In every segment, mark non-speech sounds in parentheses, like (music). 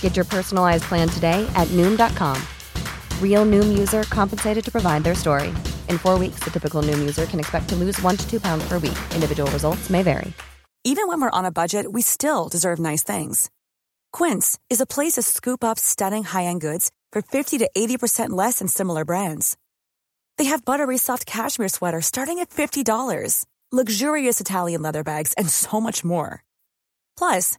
Get your personalized plan today at Noom.com. Real Noom user compensated to provide their story. In four weeks, the typical Noom user can expect to lose one to two pounds per week. Individual results may vary. Even when we're on a budget, we still deserve nice things. Quince is a place to scoop up stunning high-end goods for 50 to 80% less than similar brands. They have buttery soft cashmere sweaters starting at $50, luxurious Italian leather bags, and so much more. Plus,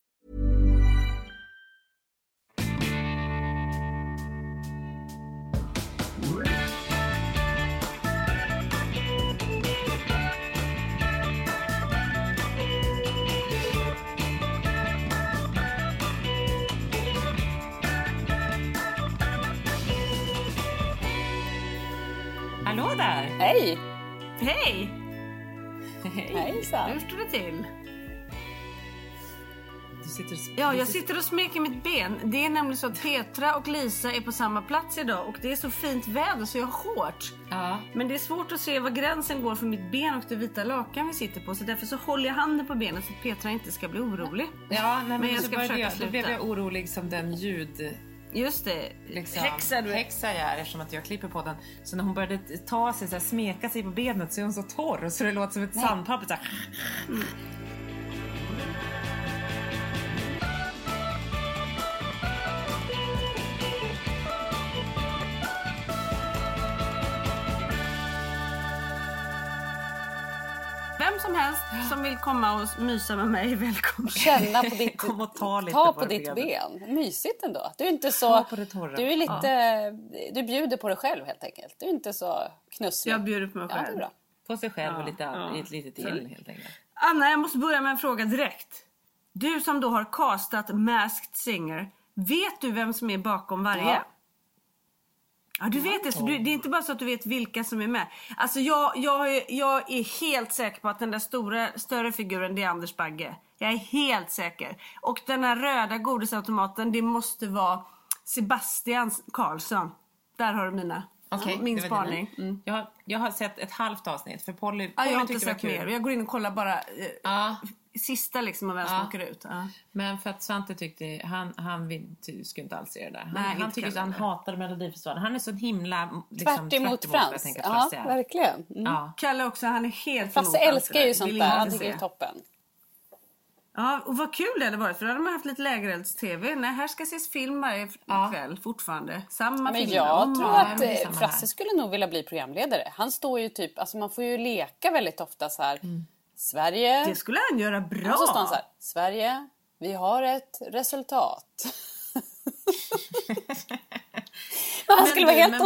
Hej! Hej! Hejsan. Hur står det till? Du sitter och Ja, jag sitter och smeker mitt ben. Det är nämligen så att Petra och Lisa är på samma plats idag och det är så fint väder så jag har shorts. Ja. Men det är svårt att se var gränsen går för mitt ben och det vita lakan vi sitter på så därför så håller jag handen på benet så att Petra inte ska bli orolig. Ja, nej, men, Men jag ska försöka jag, Då blev sluta. jag orolig som den ljud... Just det. Liksom, Häxa du häxa jag är eftersom att jag klipper på den. Så när hon började ta sig, så här, smeka sig på benet så är hon så torr så det låter som ett sandpapper. Så som helst som vill komma och mysa med mig välkommen. Känna på ditt, (laughs) Kom och ta lite ta på på ditt ben. Mysigt ändå. Du är inte så... Du är lite... Du bjuder på dig själv helt enkelt. Du är inte så knusslig. Jag bjuder på mig Ja, det är själv. bra. På sig själv och Ja, lite, ja. ett litet till helt enkelt. Anna, jag måste börja med en fråga direkt. Du som då har castat Masked Singer, vet du vem som är bakom varje? Ja. Ja, du vet det. Så du, det är inte bara så att du vet vilka som är med. Alltså jag, jag, jag är helt säker på att den där stora, större figuren, det är Anders Bagge. Jag är helt säker. Och den här röda godisautomaten, det måste vara Sebastian Karlsson. Där har du mina. Okej, min spaning. Mm. Jag, har- jag har sett ett halvt avsnitt för Polly, Ja, Polly jag har inte sett mer. Jag går in och kollar bara eh, Ja, sista liksom av vem som Ja. åker ut. Ja. men för att Svante tyckte, han, han vill, ty, skulle inte alls se det där. Han, Nej, han så, kan han hatade Melodifestivalen. Han är så himla liksom, Tvärt emot Frans. tänker Ja, Frasse verkligen. Mm. Ja. Kalle också, han är helt Frasse emot allt älskar ju sånt där. Han tycker det är toppen. Ja, och vad kul det hade varit för då hade man haft lite lägerelds-tv. Nej, här ska ses film varje f- kväll fortfarande. Samma Men filmer. jag om tror att eh, Frasse skulle nog vilja bli programledare. Han står ju typ, alltså man får ju leka väldigt ofta så här. Sverige. Det skulle han göra bra. Och så står han så här. Sverige, vi har ett resultat. (laughs) Han skulle vara helt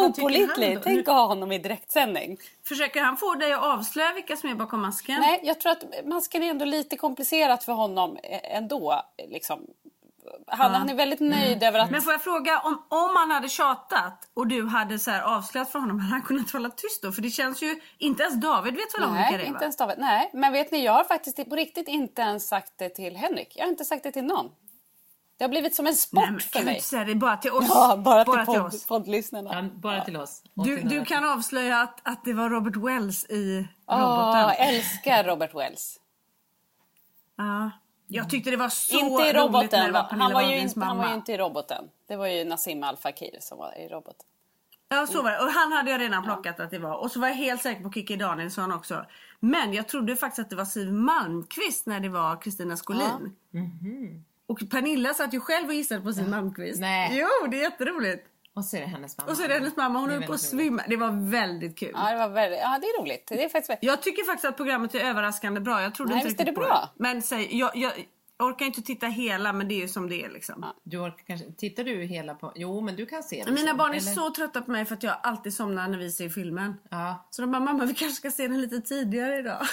då? Tänk att ha honom i direktsändning. Försöker han få dig att avslöja vilka som är bakom masken? Nej, jag tror att masken är ändå lite komplicerat för honom eh, ändå. Liksom. Han, han är väldigt nöjd över att... Men får jag fråga, om, om han hade tjatat och du hade så här avslöjat för honom, hade han kunnat hålla tyst då? För det känns ju, inte ens David vet väl om vilka det Nej, är inte ens David. Nej, men vet ni, jag har faktiskt på riktigt inte ens sagt det till Henrik. Jag har inte sagt det till någon. Det har blivit som en sport Nej, men för mig. inte säga det bara till oss? Ja, bara, till, till podd, oss. poddlyssnarna. Ja, bara till oss. Du, till du kan avslöja att, att det var Robert Wells i Åh, roboten. älskar Robert Wells. Ja. Jag tyckte det var så inte i roligt när roboten. det var Han Pernilla var, ju Wahlgrens inte, han var mamma. ju inte i roboten. Det var ju Nassim Al Fakir som var i roboten. Ja så var det. Och han hade jag redan plockat att det var. Och så var jag helt säker på Kikki Danielsson också. Men jag trodde faktiskt att det var Siw Malmkvist när det var Kristina Skolin. Och Pernilla satt ju själv och gissade på Siw Malmkvist. Nej. Jo, det är jätteroligt. Och så är det hennes mamma. Och så är det hennes mamma, hon Det är höll på att svimma. Det var väldigt kul. Ja, det var väldigt, ja, det är roligt. Det är faktiskt väldigt... Jag tycker faktiskt att programmet är överraskande bra. Jag trodde Nej, inte visst är det bra? Men säg, jag, jag orkar inte titta hela men det är ju som det är liksom. Du orkar kanske... Tittar du hela på... Jo, men du kan se det. Mina sen, barn är eller? så trötta på mig för att jag alltid somnar när vi ser filmen. Ja, Så de bara, mamma vi kanske ska se den lite tidigare idag. (laughs)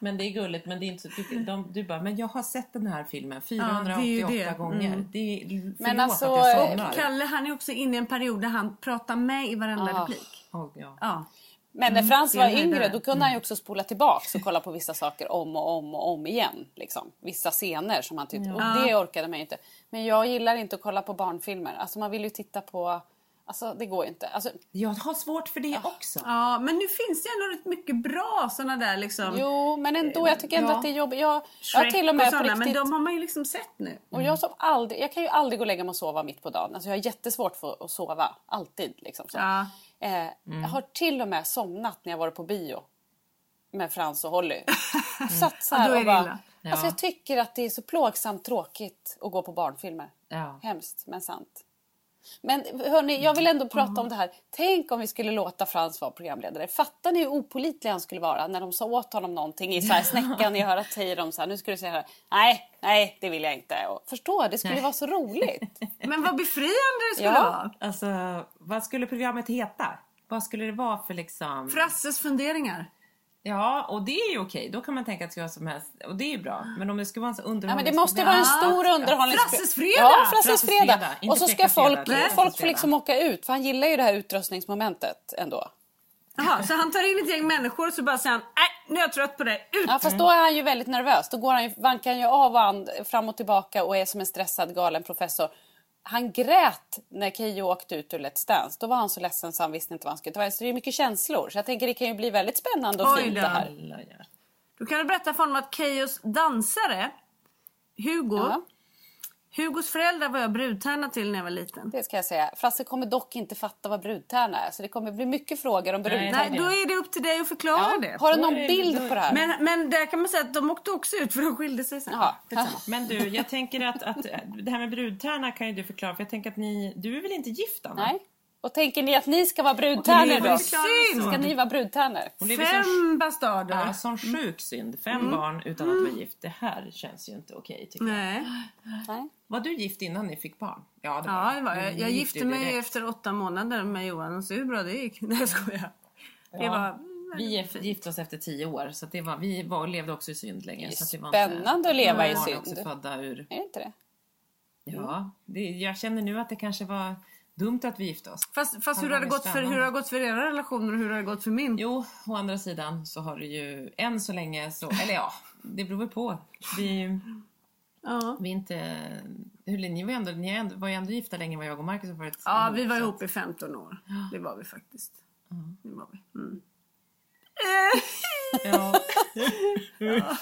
men det är gulligt. Men det är inte så... Du, de, du bara, men jag har sett den här filmen Ja, det är ju 488 det. gånger. Mm. Det är, Men alltså, att. Kalle han är också inne i en period där han pratar med i varenda Ah. replik. Åh, ja. Ja. Men när Frans det var yngre då kunde han ju också spola tillbaks och kolla på vissa saker om och om och om igen. Liksom. Vissa scener som han tyckte, och det orkade man ju inte. Men jag gillar inte att kolla på barnfilmer. Alltså man vill ju titta på, alltså det går ju inte. Alltså, Jag har svårt för det också. ja men nu finns det ändå rätt mycket bra såna där liksom. jo men ändå, jag tycker ändå Ja. att det är jobbigt. Jag, jag Shrek till och med och såna, riktigt... Men de har man ju liksom sett nu. Och jag, som aldrig, jag kan ju aldrig gå och lägga mig och sova mitt på dagen. Alltså jag har jättesvårt för att sova. Alltid. Liksom så. Ja. Eh, Jag har till och med somnat när jag varit på bio. Med Frans och Holly. (laughs) Satt så Ja, här och bara, alltså jag tycker att det är så plågsamt tråkigt att gå på barnfilmer. Ja. Hemskt men sant. Men hörni, jag vill ändå prata om det här. Tänk om vi skulle låta Frans vara programledare. Fattar ni hur opålitlig han skulle vara när de sa åt honom någonting i så här (laughs) snäckan i örat säger de så här, nu ska du säga här, nej, nej, det vill jag inte. Och, förstå, det skulle vara så roligt. (laughs) Men vad befriande det skulle Ja. vara. Alltså, vad skulle programmet heta? Vad skulle det vara för liksom... Frasses funderingar. Ja, och det är ju okej. Då kan man tänka att det ska vara som helst. Och det är ju bra. Men om det ska vara en så Ja, men underhållning... det måste vara en stor underhållning. Frasses fredag! Ja, Frasses Frasses fredag. fredag, inte Och så ska folk, fredag, folk får liksom åka ut. För han gillar ju det här utröstningsmomentet ändå. Jaha, så han tar in ett gäng människor och så bara säger han, nej nu är jag trött på det, ut! Ja, fast då är han ju väldigt nervös. Då går han ju, vankar han ju av och an fram och tillbaka och är som en stressad galen professor. Han grät när Keyyo åkte ut ur Let's Dance. Då var han så ledsen så han visste inte vad han skulle ta. Så det är mycket känslor. Så jag tänker det kan ju bli väldigt spännande och Oj fint det här. Då kan du berätta för honom att Keyos dansare, Hugo, Ja. Hugos föräldrar var jag brudtärna till när jag var liten. Det ska jag säga. Frasse kommer dock inte fatta vad brudtärna är. Så det kommer bli mycket frågor om brudtärna. Nej, då är det upp till dig att förklara Ja. det. Har du någon bild då- på det här? Men, men där kan man säga att de åkte också ut för de skilde sig sen. Skitsamma. Men du, jag tänker att, att det här med brudtärna kan ju du förklara. För jag tänker att ni... Du är väl inte gift, Anna? Nej. Och tänker ni att ni ska vara brudtärnor då? synd. Ska ni vara brudtärnor? Fem bastarder. Ja, som sjuk synd. Fem barn utan att vara gift. Det här känns ju inte okej tycker jag. Nej. Nej. Var du gift innan ni fick barn? Ja, det var, Ja, det var Du jag. Jag gifte mig direkt. efter åtta månader med Johan och så hur bra det gick. (laughs) Nej, jag skojar. Det Ja. var... Vi är- gifte oss efter tio år, så det var, vi var, levde också i synd länge. Det är så att det var spännande att leva i synd. också födda ur... Är det inte det? Ja, det, jag känner nu att det kanske var dumt att vi gifte oss. Fast, fast Ja, hur, har det gått för, hur har det gått för era relationer och hur har det gått för min? Jo, å andra sidan så har det ju än så länge så... Eller ja, det beror väl på. Vi, Ja. vi är inte... Hur, ni var ju ändå, ni var ju ändå gifta länge vad jag och Marcus har varit ja, vi var ihop i 15 år. Det var vi faktiskt. Det var vi. Mm. att- (laughs) Ja.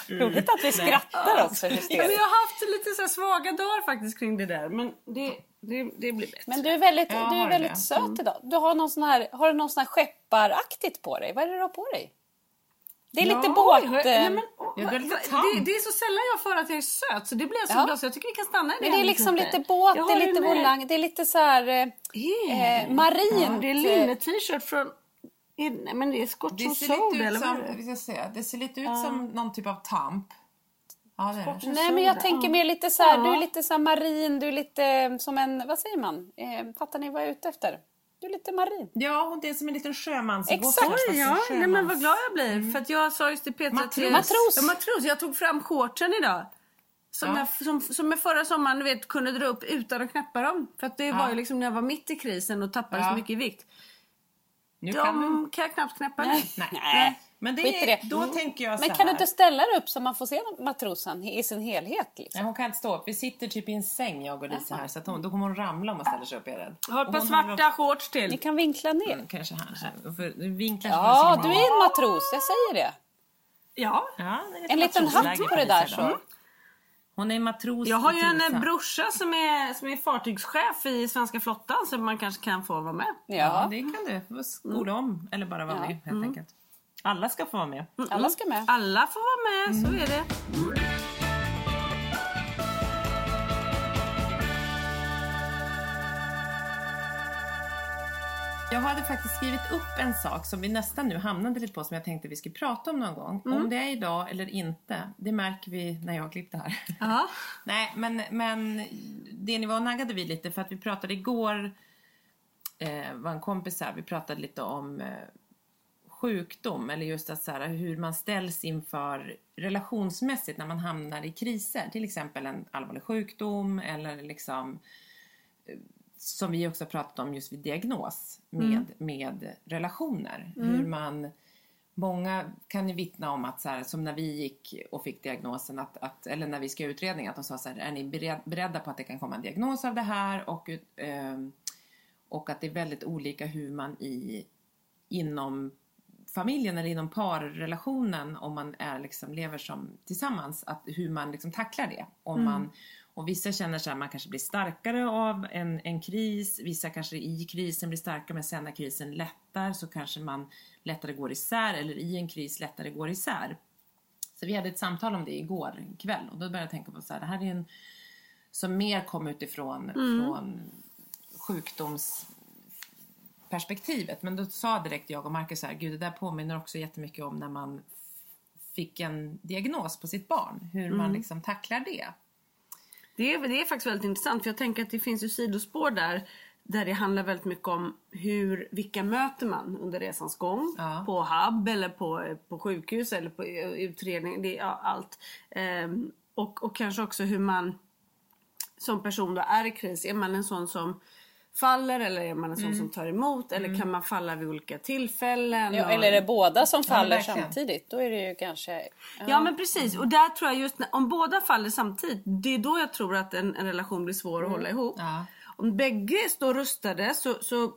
Roligt att vi skrattar också Ja, men jag har haft lite så här svaga dagar faktiskt kring det där. Men det, det, det blir bättre. Men du är väldigt, du är väldigt det? söt idag. Du har, någon sån här, har du någon sån här skepparaktigt på dig? Vad är det du har på dig? Det är lite Ja, båt... oj, nej, men, eh, åh, Ja, du är lite det, det är så sällan jag får att jag är söt så det blir jag så Ja. glad så jag tycker vi kan stanna i det. Men det är liksom lite båt, Jag det är lite eh, volang, det är lite så här eh, eh, marint. Ja, det är linne-t-shirt från... är- Nej men det är Scotch Det ser lite ut som, vi ska se, det ser lite ut som någon typ av tamp. Ja, det är det. Nej men jag tänker mer lite så här, Ja. du är lite så här marin, du är lite eh, som en, vad säger man? Eh, fattar ni vad jag är ute efter? Du är lite marin. Ja, det är som en liten sjömansgåta. Exakt. Oj, ja, nej, men vad glad jag blir. För att jag sa just till Petra Matros. till... Matros. Ja, matros. Jag tog fram shortsen idag. Som, Ja. jag, som, som jag förra sommaren vet, kunde dra upp utan att knäppa dem. För att det Ja. var ju liksom när jag var mitt i krisen och tappade Ja. så mycket i vikt. Nu kan du... De kan jag knappt knäppa nu. Nej. Nej. Men det är, det. då tänker jag så Men här. kan du inte ställa dig upp så man får se matrosen i sin helhet? Liksom? Nej, hon kan inte stå upp. Vi sitter typ i en säng jag och Lisa här så att hon, då kommer hon ramla om hon ställer sig upp. Är jag har ett par svarta shorts till. Ni kan vinkla ner. Mm, Kanske här. Så, för, vinklar Ja, du är en matros, jag säger det. Ja. Ja, det En liten hatt på det där så. idag. Hon är matros Jag har ju en eh, brorsa som är, som är fartygschef i svenska flottan så man kanske kan få vara med. Ja, Ja, det kan du. Skola om eller bara vara Ja. med helt enkelt. Alla ska få vara med. alla ska med. Alla får vara med, så är det. Jag hade faktiskt skrivit upp en sak som vi nästan nu hamnade lite på som jag tänkte vi skulle prata om någon gång. Om det är idag eller inte, det märker vi när jag har klippt det här. Ja. (laughs) Nej, men, men det nivå naggade vi lite för att vi pratade igår, eh, var en kompis här, vi pratade lite om eh, sjukdom eller just att så här, hur man ställs inför relationsmässigt när man hamnar i kriser. Till exempel en allvarlig sjukdom eller liksom eh, som vi också pratat om just vid diagnos med, med relationer. Hur man Många kan ju vittna om att så här, som när vi gick och fick diagnosen, att, att, eller när vi ska göra utredning, att de sa så här, är ni bered, beredda på att det kan komma en diagnos av det här? Och, ehm, och att det är väldigt olika hur man i, inom familjen eller inom parrelationen, om man är, liksom, lever som tillsammans, att hur man liksom tacklar det. Om man, och vissa känner här, man kanske blir starkare av en, en kris, vissa kanske i krisen blir starkare men sen när krisen lättar så kanske man lättare går isär eller i en kris lättare går isär. Så vi hade ett samtal om det igår kväll och då började jag tänka på så här, det här är en som mer kom utifrån från sjukdomsperspektivet. Men då sa direkt jag och Marcus här, gud det där påminner också jättemycket om när man fick en diagnos på sitt barn. Hur man liksom tacklar det. Det är, det är faktiskt väldigt intressant för jag tänker att det finns ju sidospår där där det handlar väldigt mycket om hur, vilka möter man under resans gång. Ja. På hub eller på, på sjukhus eller på eh, utredning. Det är ja, allt. Ehm, och, och kanske också hur man som person då är i kris. Är man en sån som faller eller är man en sån som tar emot? Eller kan man falla vid olika tillfällen? Ja, Och- eller är det båda som faller verkligen. samtidigt? Då är det ju kanske... Ja men precis och där tror jag just när, om båda faller samtidigt det är då jag tror att en, en relation blir svår att hålla ihop. Ja. Om bägge står rustade så, så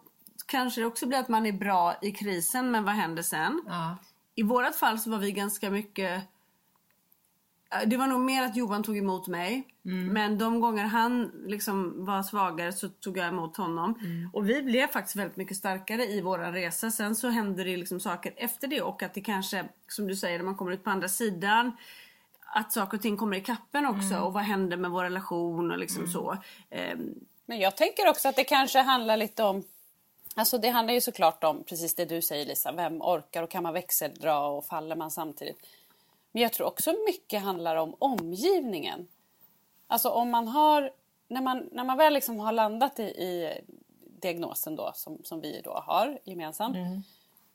kanske det också blir att man är bra i krisen men vad händer sen? Ja. I vårat fall så var vi ganska mycket det var nog mer att Johan tog emot mig. Men de gånger han liksom var svagare så tog jag emot honom. Och vi blev faktiskt väldigt mycket starkare i våran resa. Sen så hände det liksom saker efter det och att det kanske, som du säger, när man kommer ut på andra sidan att saker och ting kommer i kappen också och vad händer med vår relation och liksom så. Ehm, Men jag tänker också att det kanske handlar lite om Alltså det handlar ju såklart om precis det du säger Lisa, vem orkar och kan man växeldra och faller man samtidigt? Men jag tror också mycket handlar om omgivningen. Alltså om man har, när man, när man väl liksom har landat i, i diagnosen då som, som vi då har gemensamt.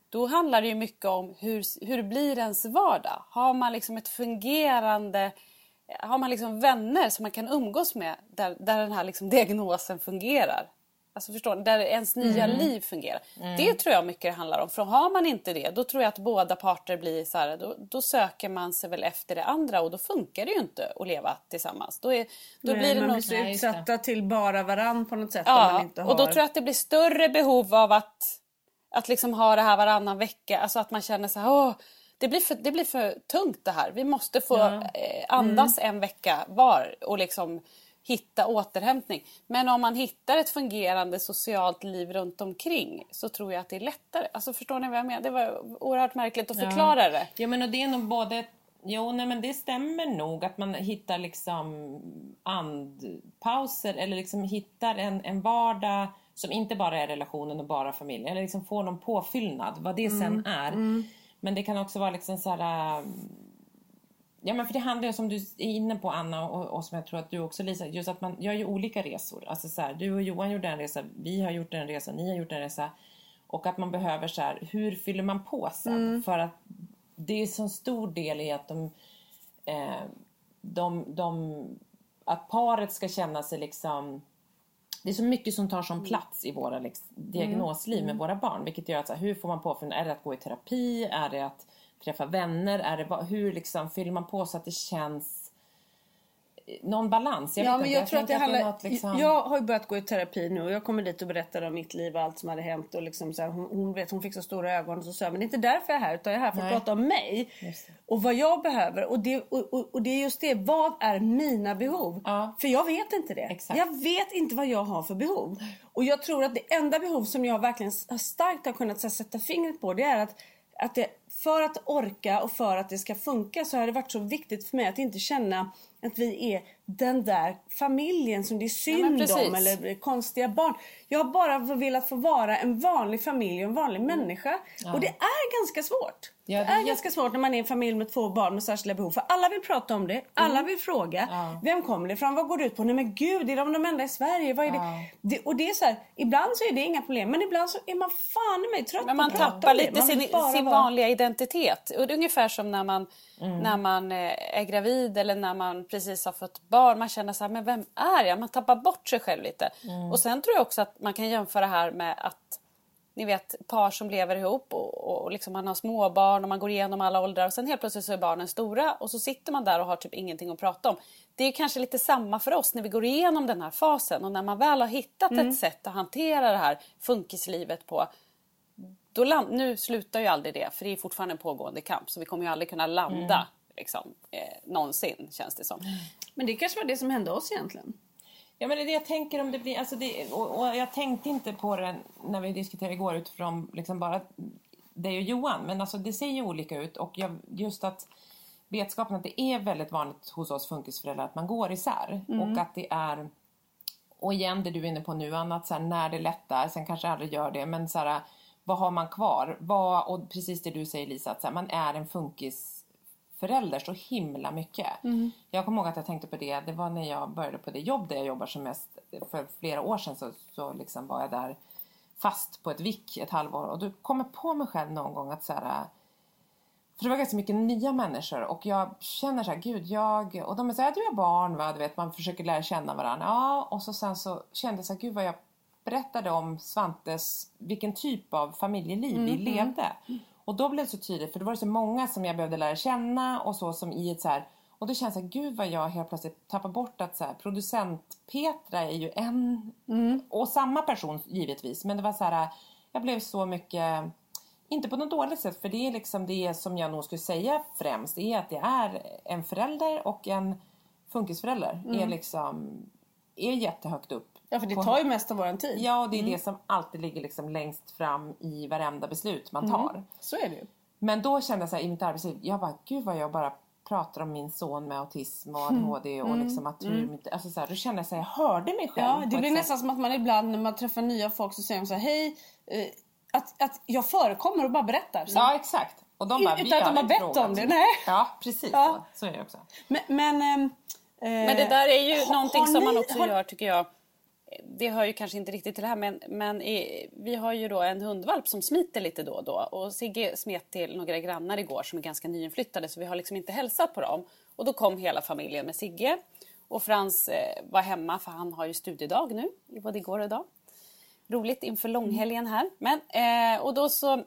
Då handlar det ju mycket om hur, hur blir ens vardag? Har man liksom ett fungerande har man liksom vänner som man kan umgås med där, där den här liksom diagnosen fungerar? Alltså förstår ni? Där ens nya liv fungerar. Det tror jag mycket det handlar om. För har man inte det, då tror jag att båda parter blir så här, då, då söker man sig väl efter det andra och då funkar det ju inte att leva tillsammans. Då, är, då nej, blir det man blir så utsatta till bara varann på något sätt. om man Ja, inte har... och då tror jag att det blir större behov av att, att liksom ha det här varannan vecka. Alltså att man känner så här, åh, det blir, för, det blir för tungt det här. Vi måste få eh, andas en vecka var och liksom hitta återhämtning. Men om man hittar ett fungerande socialt liv runt omkring så tror jag att det är lättare. Alltså förstår ni vad jag menar? Det var oerhört märkligt att förklara det. Ja men och det är nog både Jo, nej, men det stämmer nog att man hittar liksom andpauser eller liksom hittar en, en vardag som inte bara är relationen och bara familjen. Eller liksom får någon påfyllnad, vad det sen är. Men det kan också vara liksom så här... Ja men för det handlar ju som du är inne på Anna och, och som jag tror att du också Lisa, just att man gör ju olika resor. Alltså så här, du och Johan gjorde en resa, vi har gjort en resa, ni har gjort en resa. Och att man behöver så här, hur fyller man på sen? För att det är så stor del i att de, eh, de, de, att paret ska känna sig liksom det är så mycket som tar som plats i våra liksom, diagnosliv med våra barn. Vilket gör att så här, hur får man på? Är det att gå i terapi? Är det att träffa vänner? Är det, hur liksom fyller man på så att det känns någon balans. Jag ja, men inte. jag, tror att det handlar... något liksom... Jag har börjat gå i terapi nu och jag kommer dit och berättar om mitt liv och allt som hade hänt. Och liksom så här, hon, hon, vet, hon fick så stora ögon och så sa jag, men det är inte därför jag är här utan jag är här för att Nej. prata om mig. Och vad jag behöver. Och det, och, och, och det är just det, vad är mina behov? Ja. För jag vet inte det. Exakt. Jag vet inte vad jag har för behov. Och jag tror att det enda behov som jag verkligen starkt har kunnat här, sätta fingret på det är att, att det, för att orka och för att det ska funka så har det varit så viktigt för mig att inte känna att vi är den där familjen som det är Ja, synd precis. om eller konstiga barn. Jag har bara velat få vara en vanlig familj och en vanlig människa. Och det är ganska svårt. Ja, det, det är jätte- ganska svårt när man är en familj med två barn med särskilda behov. För alla vill prata om det, alla vill fråga. Ja. Vem kommer det ifrån? Vad går det ut på? Nej men gud, är de de enda i Sverige? Vad är det? Ja. det? Och det är så här, ibland så är det inga problem men ibland så är man fan i mig trött Men på att prata tappar om det. lite Man sin, bara sin vara- vanliga identitet. Och det är ungefär som när man, Mm. när man eh, är gravid eller när man precis har fått barn. Man känner så här, men vem är jag? Man tappar bort sig själv lite. Mm. Och sen tror jag också att man kan jämföra här med att ni vet par som lever ihop och, och liksom man har småbarn och man går igenom alla åldrar och sen helt plötsligt så är barnen stora och så sitter man där och har typ ingenting att prata om. Det är kanske lite samma för oss när vi går igenom den här fasen och när man väl har hittat Mm. ett sätt att hantera det här funkislivet på då land, nu slutar ju aldrig det för det är fortfarande en pågående kamp så vi kommer ju aldrig kunna landa liksom, eh, någonsin känns det som. Men det kanske var det som hände oss egentligen. Ja men det är det jag tänker om det blir, alltså det, och, och jag tänkte inte på det när vi diskuterade igår utifrån liksom bara dig och Johan. Men alltså det ser ju olika ut och jag, just att vetskapen att det är väldigt vanligt hos oss funkisföräldrar att man går isär. Och att det är, och igen det du är inne på nu Anna, att så här, när det lättar, sen kanske aldrig gör det, men så här, vad har man kvar? Vad, och precis det du säger Lisa, att här, man är en funkis förälder så himla mycket. Jag kommer ihåg att jag tänkte på det, det var när jag började på det jobb där jag jobbar som mest. För flera år sedan så, så liksom var jag där fast på ett vick ett halvår. Och då kom jag på mig själv någon gång att så här, för det var ganska mycket nya människor och jag känner så här, gud jag, och de är så här, du har barn va, du vet man försöker lära känna varandra. Ja, och så sen så kände jag så här, gud vad jag berättade om Svantes, vilken typ av familjeliv vi levde. Och då blev det så tydligt, för det var så många som jag behövde lära känna och så som i ett så här, och då känns det gud vad jag helt plötsligt tappar bort att så här, producent Petra är ju en och samma person givetvis, men det var så här, jag blev så mycket inte på något dåligt sätt, för det är liksom det som jag nog skulle säga främst är att det är en förälder och en funkisförälder är liksom är jättehögt upp. Ja för det tar ju mest av våran tid. Ja, och det är det som alltid ligger liksom längst fram i varenda beslut man tar. Så är det ju. Men då kände jag så här, i mitt arbetsliv, jag bara, gud vad jag bara pratar om min son med autism och ADHD och liksom att hur mitt, alltså så här, då kände jag så här, jag hörde mig själv. Ja, det blir nästan som att man ibland när man träffar nya folk så säger de så här, hej, eh, att, att jag förekommer och bara berättar. Så. Ja, exakt. Och de bara, Utan att de har bett frågat. om det, nej. Ja, precis Ja. Så. så är det också. Men, men, eh, Men det där är ju har- någonting har som man ni- också har- gör tycker jag. Det hör ju kanske inte riktigt till det här men, men i, vi har ju då en hundvalp som smiter lite då och då. Och Sigge smet till några grannar igår som är ganska nyinflyttade så vi har liksom inte hälsat på dem. Och då kom hela familjen med Sigge. Och Frans eh, var hemma för han har ju studiedag nu, både igår och idag. Roligt inför långhelgen här. Men, eh, och då så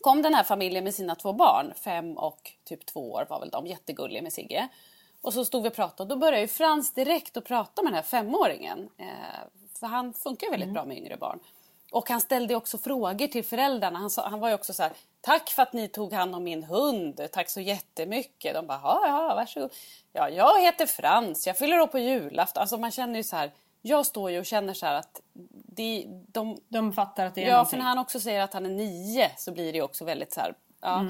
kom den här familjen med sina två barn, fem och typ två år var väl de, jättegulliga med Sigge. Och så stod vi och pratade och då började ju Frans direkt att prata med den här femåringen. Eh, för han funkar väldigt bra med yngre barn. Och han ställde också frågor till föräldrarna. Han, sa, han var ju också så här, tack för att ni tog hand om min hund, tack så jättemycket. De bara, ja, ja, varsågod. Ja, jag heter Frans, jag fyller år på julafton. Alltså man känner ju så här, jag står ju och känner så här att de, de De fattar att det är Ja, någonting. för när han också säger att han är nio så blir det också väldigt så här. Ja.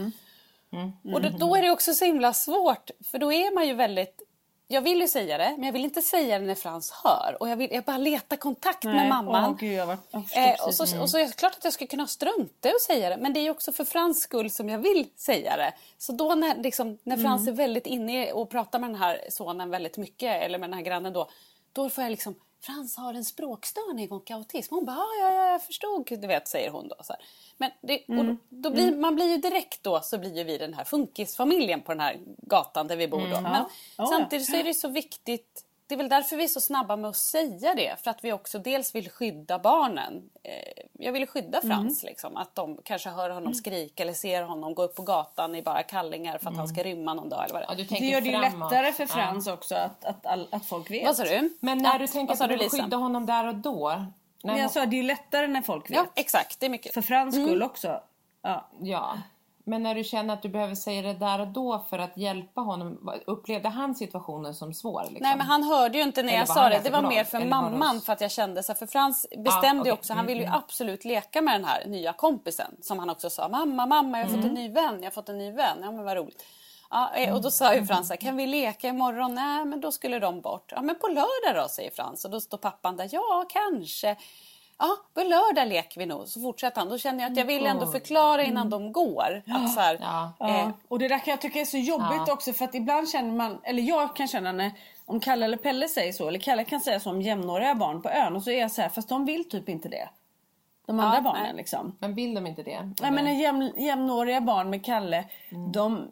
Och då, då är det också så himla svårt för då är man ju väldigt jag vill ju säga det, men jag vill inte säga det när Frans hör. Och jag, vill, jag bara letar kontakt med Nej, mamman. åh, gud, jag var- jag eh, och, så, och så är det klart att jag skulle kunna strunta att säga det. Men det är ju också för Frans skull som jag vill säga det. Så då när, liksom, när Frans Mm. är väldigt inne och pratar med den här sonen väldigt mycket, eller med den här grannen då. Då får jag liksom, Frans har en språkstörning och autism. Hon bara, "Ah, ja, ja, jag förstod, du vet, säger hon då. Så. Men det, Mm. då, då blir, man blir ju direkt då så blir ju vi den här funkisfamiljen på den här gatan där vi bor då. Men Ja. Ja, ja. samtidigt så är det så viktigt det är väl därför vi är så snabba med att säga det. För att vi också dels vill skydda barnen. Eh, jag vill skydda Frans. Mm. Liksom, att de kanske hör honom skrika eller ser honom gå upp på gatan i bara kallingar för att han ska rymma någon dag. Eller vad det Ja, är. du Det gör det ju lättare för Ja. Frans också att, att, all, att folk vet. Vad sa du? Men när Att- du tänker att du vill skydda honom där och då. När Men jag sa det är ju lättare när folk vet. Ja, exakt. Det är mycket. För Frans Mm. skull också. Ja. Ja. Men när du känner att du behöver säga det där och då för att hjälpa honom. Upplevde han situationen som svår? Liksom? Nej men han hörde ju inte när Eller jag sa det. Det var mer för Eller mamman för att jag kände så För Frans bestämde ju okej. också, han Mm, ville ju mm. absolut leka med den här nya kompisen. Som han också sa, mamma, mamma jag har fått en ny vän, jag har fått en ny vän. Ja men vad roligt. Ja, eh, och då sa ju Frans kan vi leka imorgon? Nej men då skulle de bort. Ja men på lördag då säger Frans. Och då står pappan där, ja kanske. Ja, på lördag leker vi nog. Så fortsätter han. Då känner jag att jag vill ändå förklara innan de går. Att så här, Ja. eh, Ja. Och det där kan jag tycka är så jobbigt Ja. också för att ibland känner man, eller jag kan känna när om Kalle eller Pelle säger så, eller Kalle kan säga så om jämnåriga barn på ön och så är jag så här, fast de vill typ inte det. De andra barnen nej. liksom. Men vill de inte det? Nej men en jäm, jämnåriga barn med Kalle, de,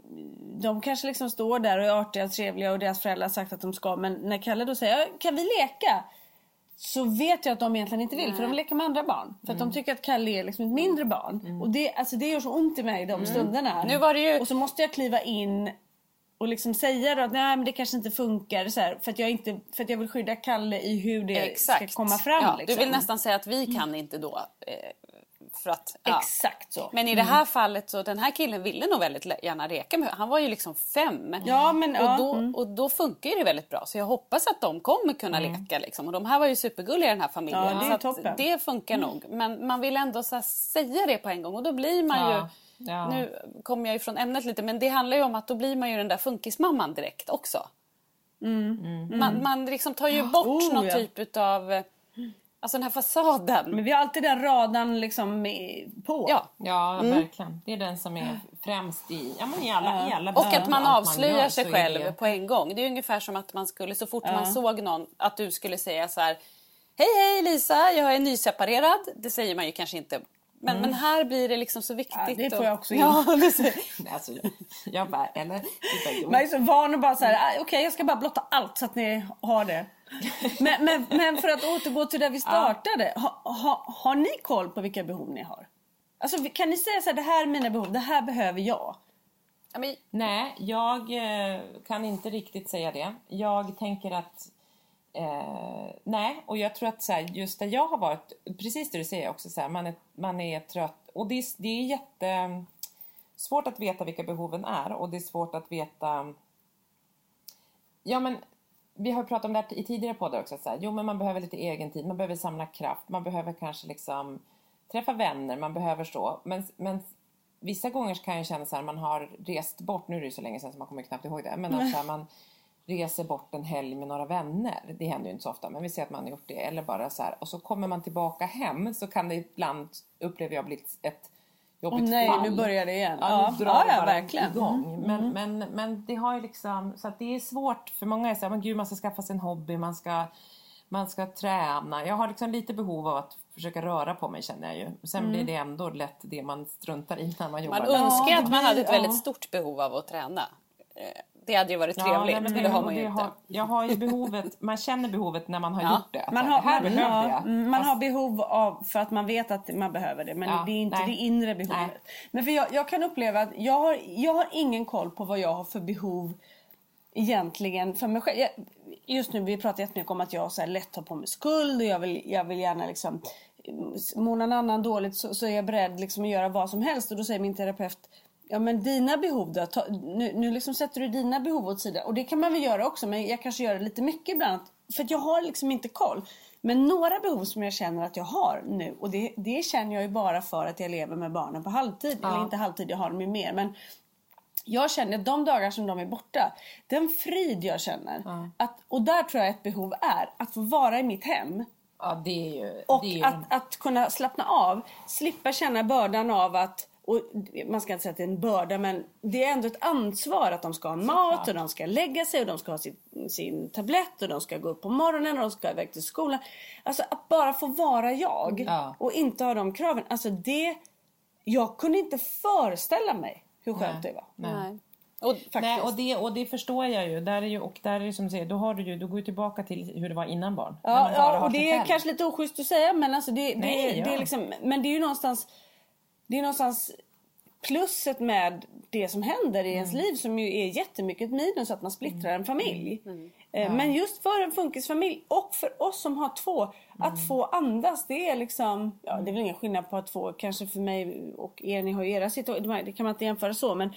de kanske liksom står där och är artiga och trevliga och deras föräldrar har sagt att de ska. Men när Kalle då säger, "Ja, kan vi leka? Så vet jag att de egentligen inte vill för de vill leka med andra barn. För att de tycker att Kalle är liksom ett mindre barn. Och det, alltså det gör så ont i mig de stunderna. Nu var det ju- Och så måste jag kliva in och liksom säga då att nej men det kanske inte funkar så här, för, att jag inte, för att jag vill skydda Kalle i hur det Exakt. ska komma fram. Ja, liksom. Du vill nästan säga att vi kan inte då. Eh, för att, ja. Exakt så. Men i det här fallet så den här killen ville nog väldigt gärna leka med Han var ju liksom fem. Ja, men- ja, och, då, mm. och då funkar ju det väldigt bra. Så jag hoppas att de kommer kunna leka. Liksom. Och de här var ju supergulliga i den här familjen. Ja, det är toppen. Mm. det funkar nog. Men man vill ändå här, säga det på en gång. Och då blir man ju... ja. Nu kommer jag ju från ämnet lite. Men det handlar ju om att då blir man ju den där funkismamman direkt också. Man, man liksom tar ju bort Oh, någon ja. typ av... Alltså den här fasaden. Men vi har alltid den radan liksom på. Ja. Ja, verkligen. Det är den som är främst i, ja, men i alla, i alla Och att man avslöjar gör sig så själv det- på en gång. Det är ungefär som att man skulle, så fort man såg någon, att du skulle säga så här. Hej hej Lisa, jag är nyseparerad. Det säger man ju kanske inte. Men, men här blir det liksom så viktigt. Ja, det får och- jag också in. Ja, (laughs) det ser- (laughs) Alltså, jag bara, eller? Man är så van att bara säga "Ah, okej jag ska bara blotta allt så att ni har det. Men, men, men för att återgå till där vi startade. Ha, ha, har ni koll på vilka behov ni har? Alltså kan ni säga så här, det här är mina behov, det här behöver jag. ja, men, Nej, jag eh, kan inte riktigt säga det. Jag tänker att eh, nej, och jag tror att så här, just där jag har varit, precis det du säger också, så här, man, är, man är trött och det är, det är jätte svårt att veta vilka behoven är och det är svårt att veta Ja men vi har pratat om det här i tidigare poddar också. Så här, jo men man behöver lite egen tid, man behöver samla kraft, man behöver kanske liksom träffa vänner, man behöver så. Men, men vissa gånger kan jag känna så här, man har rest bort, nu är det ju så länge sedan så man kommer knappt ihåg det. Men att här, man reser bort en helg med några vänner. Det händer ju inte så ofta men vi ser att man har gjort det. Eller bara så här, och så kommer man tillbaka hem så kan det ibland, upplever jag, bli ett jobbigt Åh nej, fall. nu börjar det igen. Ja, nu drar ja, det ja verkligen. igång. Men, men, men det har ju liksom, så att det är svårt för många är så här, men gud man ska skaffa sig en hobby, man ska, man ska träna. Jag har liksom lite behov av att försöka röra på mig känner jag ju. Sen blir det ändå lätt det man struntar i när man jobbar. man önskar att man hade ett väldigt stort behov av att träna. Det hade ju varit Ja, trevligt, nej, men, men det har man ju inte. Har, jag har ju behovet, man känner behovet när man har Ja. gjort det. Man har, det här man, behövde ja, jag. mm, man Fast- har behov av för att man vet att man behöver det men Ja, det är inte nej. det inre behovet. Nej. Men för jag, jag kan uppleva att jag har, jag har ingen koll på vad jag har för behov egentligen för mig själv. Jag, just nu vi pratar jättemycket om att jag så här lätt tar på mig skuld och jag vill, jag vill gärna liksom mår någon annan dåligt så, så är jag beredd liksom att göra vad som helst och då säger min terapeut Ja men dina behov då? Ta, nu, nu liksom sätter du dina behov åt sidan. Och det kan man väl göra också men jag kanske gör det lite mycket ibland. För att jag har liksom inte koll. Men några behov som jag känner att jag har nu. Och det, det känner jag ju bara för att jag lever med barnen på halvtid. Eller inte halvtid, jag har dem ju mer. Men jag känner att de dagar som de är borta. Den frid jag känner. Att, och där tror jag ett behov är. Att få vara i mitt hem. Ja, det är ju... Och ju att, att kunna slappna av. Slippa känna bördan av att och man ska inte säga att det är en börda men det är ändå ett ansvar att de ska ha mat och de ska lägga sig och de ska ha sin, sin tablett och de ska gå upp på morgonen och de ska iväg till skolan. Alltså att bara få vara jag Ja. och inte ha de kraven. Alltså det, jag kunde inte föreställa mig hur skönt det var. Nej. Och, Nej, och, det, och det förstår jag ju. Där är ju och där är det som du säger, då, har du ju, då går du tillbaka till hur det var innan barn. Ja, ja och det är själv. kanske lite oschysst att säga men alltså det, det, Nej, det ja. är liksom, men det är ju någonstans det är någonstans plusset med det som händer i Mm. ens liv som ju är jättemycket ett minus att man splittrar en familj. Mm. Eh, Men just för en funkisfamilj och för oss som har två, Mm. att få andas det är liksom, ja det är väl ingen skillnad på att få, kanske för mig och er, ni har ju era situationer, det kan man inte jämföra så men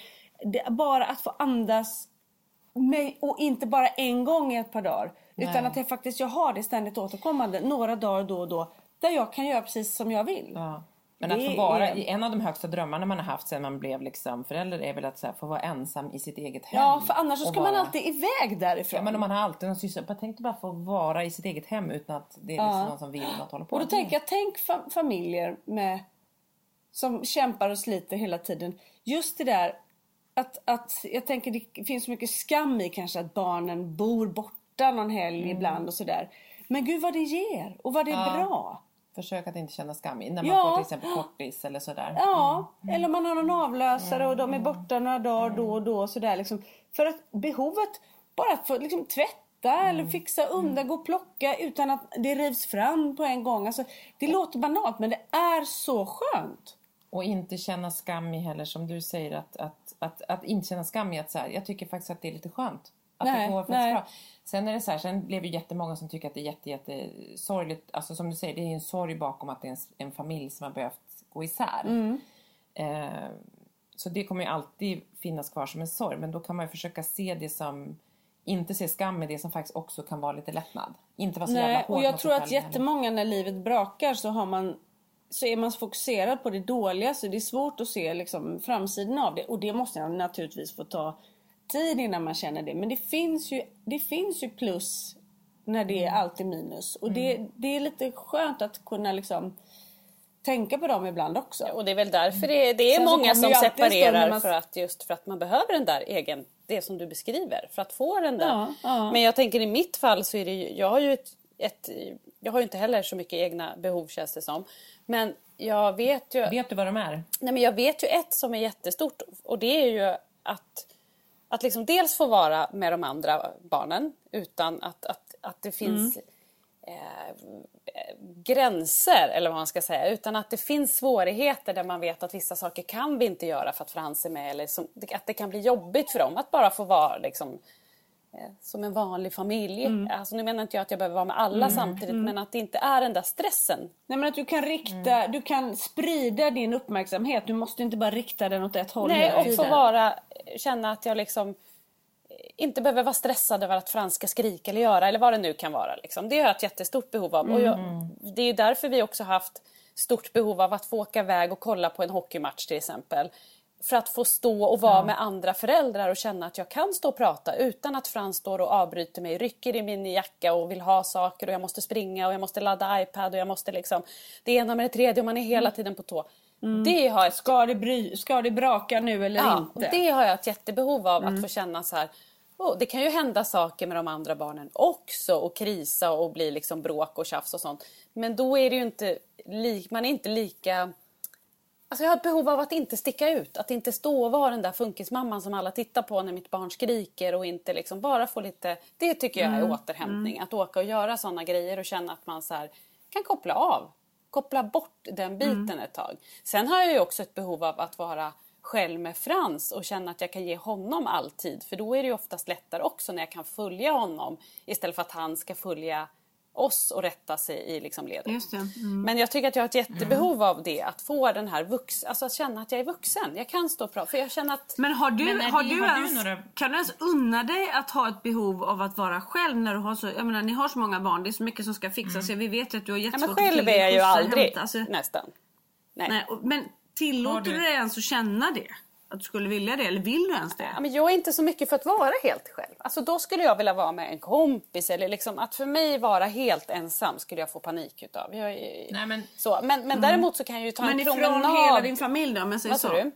det, bara att få andas mig, och inte bara en gång i ett par dagar. Utan Nej. att jag faktiskt jag har det ständigt återkommande några dagar då och då. Där jag kan göra precis som jag vill. Ja. Men att få vara, är- en av de högsta drömmarna man har haft sen man blev liksom förälder är väl att här, få vara ensam i sitt eget hem. Ja, för annars så ska man vara- alltid iväg därifrån. Ja, men om man har alltid någon syssla. Jag tänkte bara få vara i sitt eget hem utan att det är liksom Ja. någon som vill något hålla på. Och då tänker jag, tänk fa- familjer med, som kämpar och sliter hela tiden. Just det där att, att jag tänker det finns så mycket skam i kanske att barnen bor borta någon helg Mm. ibland och sådär. Men gud vad det ger och vad det är bra. Försök att inte känna skam när man Ja. får till exempel kortis eller sådär. Ja, eller om man har någon avlösare och de är borta några dagar då och då. Sådär, liksom. För att behovet, bara att få liksom, tvätta eller fixa undan, gå och plocka utan att det rivs fram på en gång. Alltså, det låter banalt men det är så skönt. Och inte känna skam i heller som du säger att, att, att, att inte känna skam i att så här, jag tycker faktiskt att det är lite skönt. Bra. Sen är det så här, sen blev det jättemånga som tycker att det är jätte, jätte sorgligt. Alltså som du säger, det är en sorg bakom att det är en, en familj som har behövt gå isär. Mm. Eh, så det kommer ju alltid finnas kvar som en sorg. Men då kan man ju försöka se det som, inte se skam i det som faktiskt också kan vara lite lättnad. Inte vara så jävla Nej, hård och jag tror att jättemånga när livet brakar så har man så är man så fokuserad på det dåliga så det är svårt att se liksom, framsidan av det. Och det måste jag naturligtvis få ta tid innan man känner det. Men det finns ju, det finns ju plus när det är alltid minus. Och det, det är lite skönt att kunna liksom tänka på dem ibland också. Och det är väl därför det, det är Sen många som separerar man- för att just för att man behöver den där egen, det som du beskriver, för att få den där. Ja, ja. Men jag tänker i mitt fall så är det ju, jag har ju ett, ett jag har ju inte heller så mycket egna behov känns det som. Men jag vet ju, Vet du vad de är? nej men jag vet ju ett som är jättestort och det är ju att, att liksom dels få vara med de andra barnen utan att, att, att det finns eh, gränser eller vad man ska säga utan att det finns svårigheter där man vet att vissa saker kan vi inte göra för att Frans är med eller som, att det kan bli jobbigt för dem att bara få vara liksom eh, som en vanlig familj. Alltså nu menar inte jag att jag behöver vara med alla samtidigt men att det inte är den där stressen. Nej men att du kan rikta, du kan sprida din uppmärksamhet. Du måste inte bara rikta den åt ett håll Nej, hela och få tiden. vara, känna att jag liksom inte behöver vara stressad över att Frans ska skrika eller göra eller vad det nu kan vara. Liksom. Det har jag ett jättestort behov av. Och jag, det är därför vi också haft stort behov av att få åka iväg och kolla på en hockeymatch till exempel. För att få stå och vara med andra föräldrar och känna att jag kan stå och prata utan att Frans står och avbryter mig, rycker i min jacka och vill ha saker och jag måste springa och jag måste ladda iPad och jag måste liksom det ena med det tredje och man är hela tiden på tå. Det har jag ett Ska det, bry, ska det braka nu eller Ja, och inte? det har jag ett jättebehov av att få känna så här. Oh, det kan ju hända saker med de andra barnen också och krisa och bli liksom bråk och tjafs och sånt. Men då är det ju inte, li- man är inte lika... Alltså jag har ett behov av att inte sticka ut, att inte stå och vara den där funkismamman som alla tittar på när mitt barn skriker och inte liksom bara få lite... Det tycker jag är återhämtning, att åka och göra sådana grejer och känna att man så här, kan koppla av. Koppla bort den biten ett tag. Sen har jag ju också ett behov av att vara själv med Frans och känna att jag kan ge honom all tid. För då är det ju oftast lättare också när jag kan följa honom istället för att han ska följa oss och rätta sig i liksom ledet. Just det. Mm. Men jag tycker att jag har ett jättebehov av det, att få den här vux, alltså att känna att jag är vuxen. Jag kan stå prata, för jag känner att Men har du, Men har du, har du ens, några- kan du ens unna dig att ha ett behov av att vara själv när du har så, jag menar ni har så många barn, det är så mycket som ska fixas. Vi vet ju att du har ja, jättesvårt men själv är jag ju aldrig, hämta, alltså, nästan. Nej. nej, och- men tillåter du- du dig ens att känna det? Att du skulle vilja det? Eller vill du ens det? Ja, men jag är inte så mycket för att vara helt själv. Alltså då skulle jag vilja vara med en kompis eller liksom att för mig vara helt ensam skulle jag få panik utav. Jag. Nej, men- så, men, men däremot så kan jag ju ta Men en ifrån promenad. hela din familj då om jag säger Vad så? du?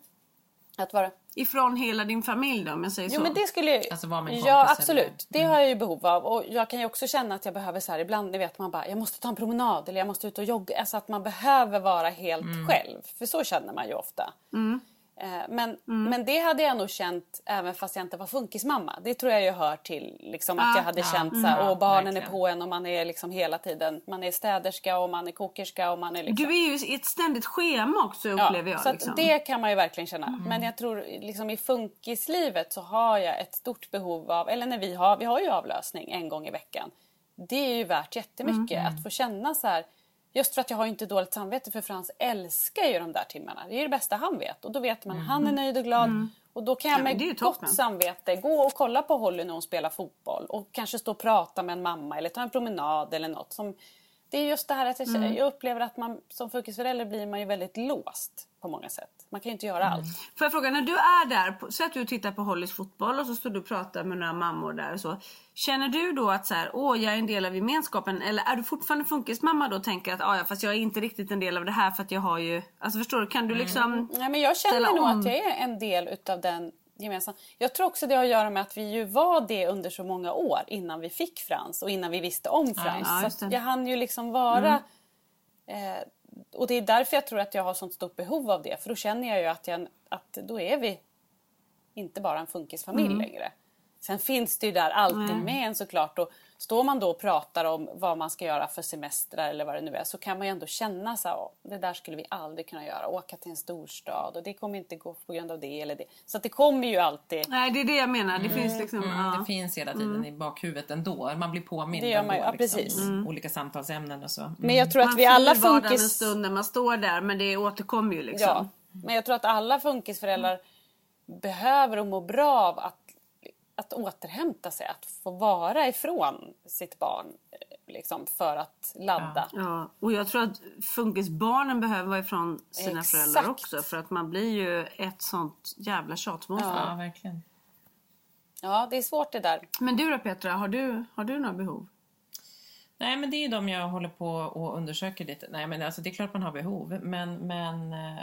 Att vara... Ifrån hela din familj då säger Jo så? men det skulle jag... Alltså vara med en Ja kompis eller- absolut, det har jag ju behov av. Och jag kan ju också känna att jag behöver så här ibland, ni vet man bara jag måste ta en promenad eller jag måste ut och jogga. Alltså att man behöver vara helt Mm. själv. För så känner man ju ofta. Eh, Men, Mm. men det hade jag nog känt även fast jag inte var funkismamma. Det tror jag ju hör till liksom, att Ja. jag hade Ja. känt så Mm. här, Ja, och barnen är verkligen. på en och man är liksom hela tiden, man är städerska och man är kokerska och man är liksom... Du är ju i ett ständigt schema också upplever jag. så liksom. det kan man ju verkligen känna. Mm. Men jag tror liksom i funkislivet så har jag ett stort behov av, eller när vi har, vi har ju avlösning en gång i veckan. Det är ju värt jättemycket Mm. att få känna så här. Just för att jag har inte dåligt samvete för Frans älskar ju de där timmarna. Det är det bästa han vet. Och då vet man han är nöjd och glad. Och då kan jag Mm. Ja, med ju gott toppen. samvete gå och kolla på Holly när hon spelar fotboll. Och kanske stå och prata med en mamma eller ta en promenad eller något. Som, det är just det här att jag, Mm. jag upplever att man som funkisförälder blir man ju väldigt låst på många sätt. Man kan ju inte göra Mm. allt. Får jag fråga, när du är där, säg att du tittar på Hollys fotboll och så står du och pratar med några mammor där och så. Känner du då att så här, åh jag är en del av gemenskapen eller är du fortfarande funkismamma då och tänker att "Ah, ja fast jag är inte riktigt en del av det här för att jag har ju, alltså förstår du, kan du liksom Nej, men jag känner nog om? att jag är en del utav den gemensamma. Jag tror också det har att göra med att vi ju var det under så många år innan vi fick Frans och innan vi visste om Frans. ja, så jag hann ju liksom vara... Eh, och det är därför jag tror att jag har sånt stort behov av det. För då känner jag ju att, jag, att då är vi inte bara en funkisfamilj Mm. längre. Sen finns det ju där alltid med en såklart. Och står man då och pratar om vad man ska göra för semestrar eller vad det nu är så kan man ju ändå känna så här, "Åh, det där skulle vi aldrig kunna göra. Åka till en storstad och det kommer inte gå på grund av det eller det. Så att det kommer ju alltid. Nej det är det jag menar, det finns liksom, Mm, ja. Det finns hela tiden i bakhuvudet ändå. Man blir påmind Det gör man ändå, ja, precis. Liksom, Olika samtalsämnen och så. Mm. Men jag tror att man vi alla vardagen en funkis... stund när man står där men det återkommer ju liksom. Ja, men jag tror att alla funkisföräldrar behöver och mår bra av att, att återhämta sig. Att få vara ifrån sitt barn eh, liksom, för att ladda. Ja, och jag tror att funkisbarnen behöver vara ifrån sina Exakt. föräldrar också för att man blir ju ett sånt jävla tjatmonster. Ja, verkligen. Ja, det är svårt det där. Men du då Petra, har du, har du några behov? Nej, men det är ju de jag håller på och undersöker lite. Nej, men alltså det är klart man har behov, men, men eh,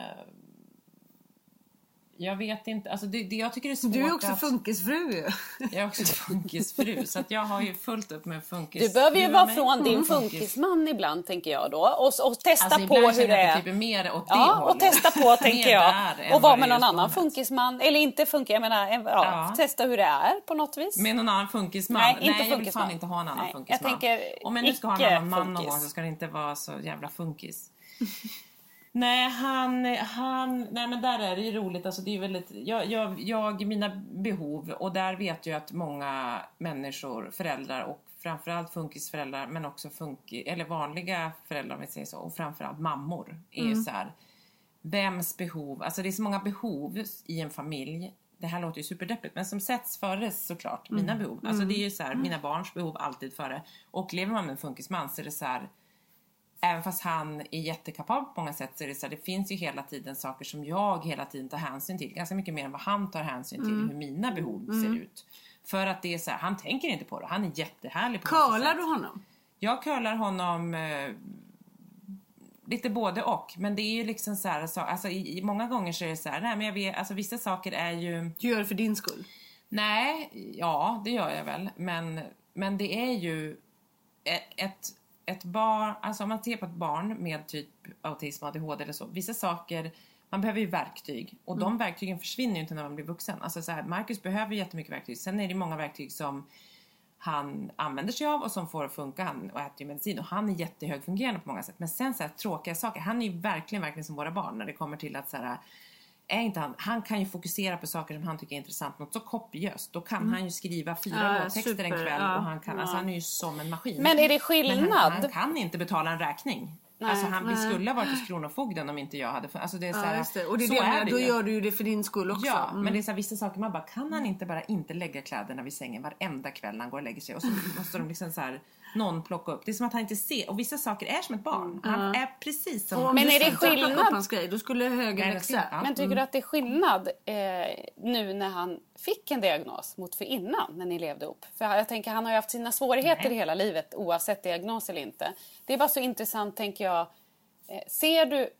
jag vet inte. Alltså det, det, jag tycker det är svårt Du är också att... funkisfru ju. Jag är också funkisfru, (laughs) så att jag har ju fullt upp med funkis. Du behöver ju vara från din funkis. funkisman ibland tänker jag då. Och, och testa Alltså, på hur det är. typ är mer åt det Ja, hållet. och testa på (laughs) tänker jag. Och vara med någon annan funkisman. Eller inte funkis, jag menar en, ja, Ja. testa hur det är på något vis. Med någon annan funkisman? Nej, inte jag vill funkisman. fan inte ha en annan Nej, funkisman. jag tänker Om jag nu ska ha en annan man någon gång så ska det inte vara så jävla funkis. (laughs) nej, han, han, nej men där är det ju roligt. Alltså det är väldigt, jag, jag, jag, mina behov och där vet jag att många människor, föräldrar och framförallt funkisföräldrar men också funki, eller vanliga föräldrar om vi säger så och framförallt mammor är ju så här vems behov, alltså det är så många behov i en familj. Det här låter ju superdeppigt men som sätts före såklart mina behov. Alltså det är ju så här, mina barns behov alltid före. Och lever man med en funkisman så är det så här Även fast han är jättekapabel på många sätt så är det så här, det finns ju hela tiden saker som jag hela tiden tar hänsyn till. Ganska mycket mer än vad han tar hänsyn till hur mina behov ser ut. För att det är så här, han tänker inte på det. Han är jättehärlig på Curlar du honom? Jag curlar honom eh, lite både och. Men det är ju liksom så här, så, alltså, i, i, många gånger så är det så här, nej men jag vet, alltså vissa saker är ju, Du gör det för din skull? nej, ja det gör jag väl. Men, men det är ju ett, ett, barn, alltså om man ser på ett barn med typ autism, ADHD eller så, vissa saker man behöver ju verktyg och de verktygen försvinner ju inte när man blir vuxen. Alltså så här, Marcus behöver jättemycket verktyg. Sen är det många verktyg som han använder sig av och som får att funka. Han och äter ju medicin och han är jättehögfungerande på många sätt. Men sen så här, tråkiga saker. Han är ju verkligen, verkligen som våra barn när det kommer till att så här, är inte han, han kan ju fokusera på saker som han tycker är intressant. Något så kopiöst. Då kan han ju skriva fyra Ja, låttexter en kväll ja, och han kan, alltså han är ju som en maskin. Men är det Men skillnad? han, han kan inte betala en räkning. alltså han, vi nej. skulle ha varit hos Kronofogden om inte jag hade... Alltså det är så Ja, här, just det. Och det är så det, är det då gör du ju det för din skull också. Ja, Mm. men det är så här, vissa saker man bara, kan han inte bara inte lägga kläderna vid sängen varenda kväll när han går och lägger sig och så måste de liksom så här, någon plocka upp. Det är som att han inte ser, och vissa saker är som ett barn. Han är precis som... Och Men är det skillnad? hans grej, då skulle högen växa. ja. Men tycker du att det är skillnad eh, nu när han fick en diagnos mot för innan när ni levde ihop? För jag tänker han har ju haft sina svårigheter Nej. hela livet oavsett diagnos eller inte. Det är bara så intressant tänker jag. Eh, ser du,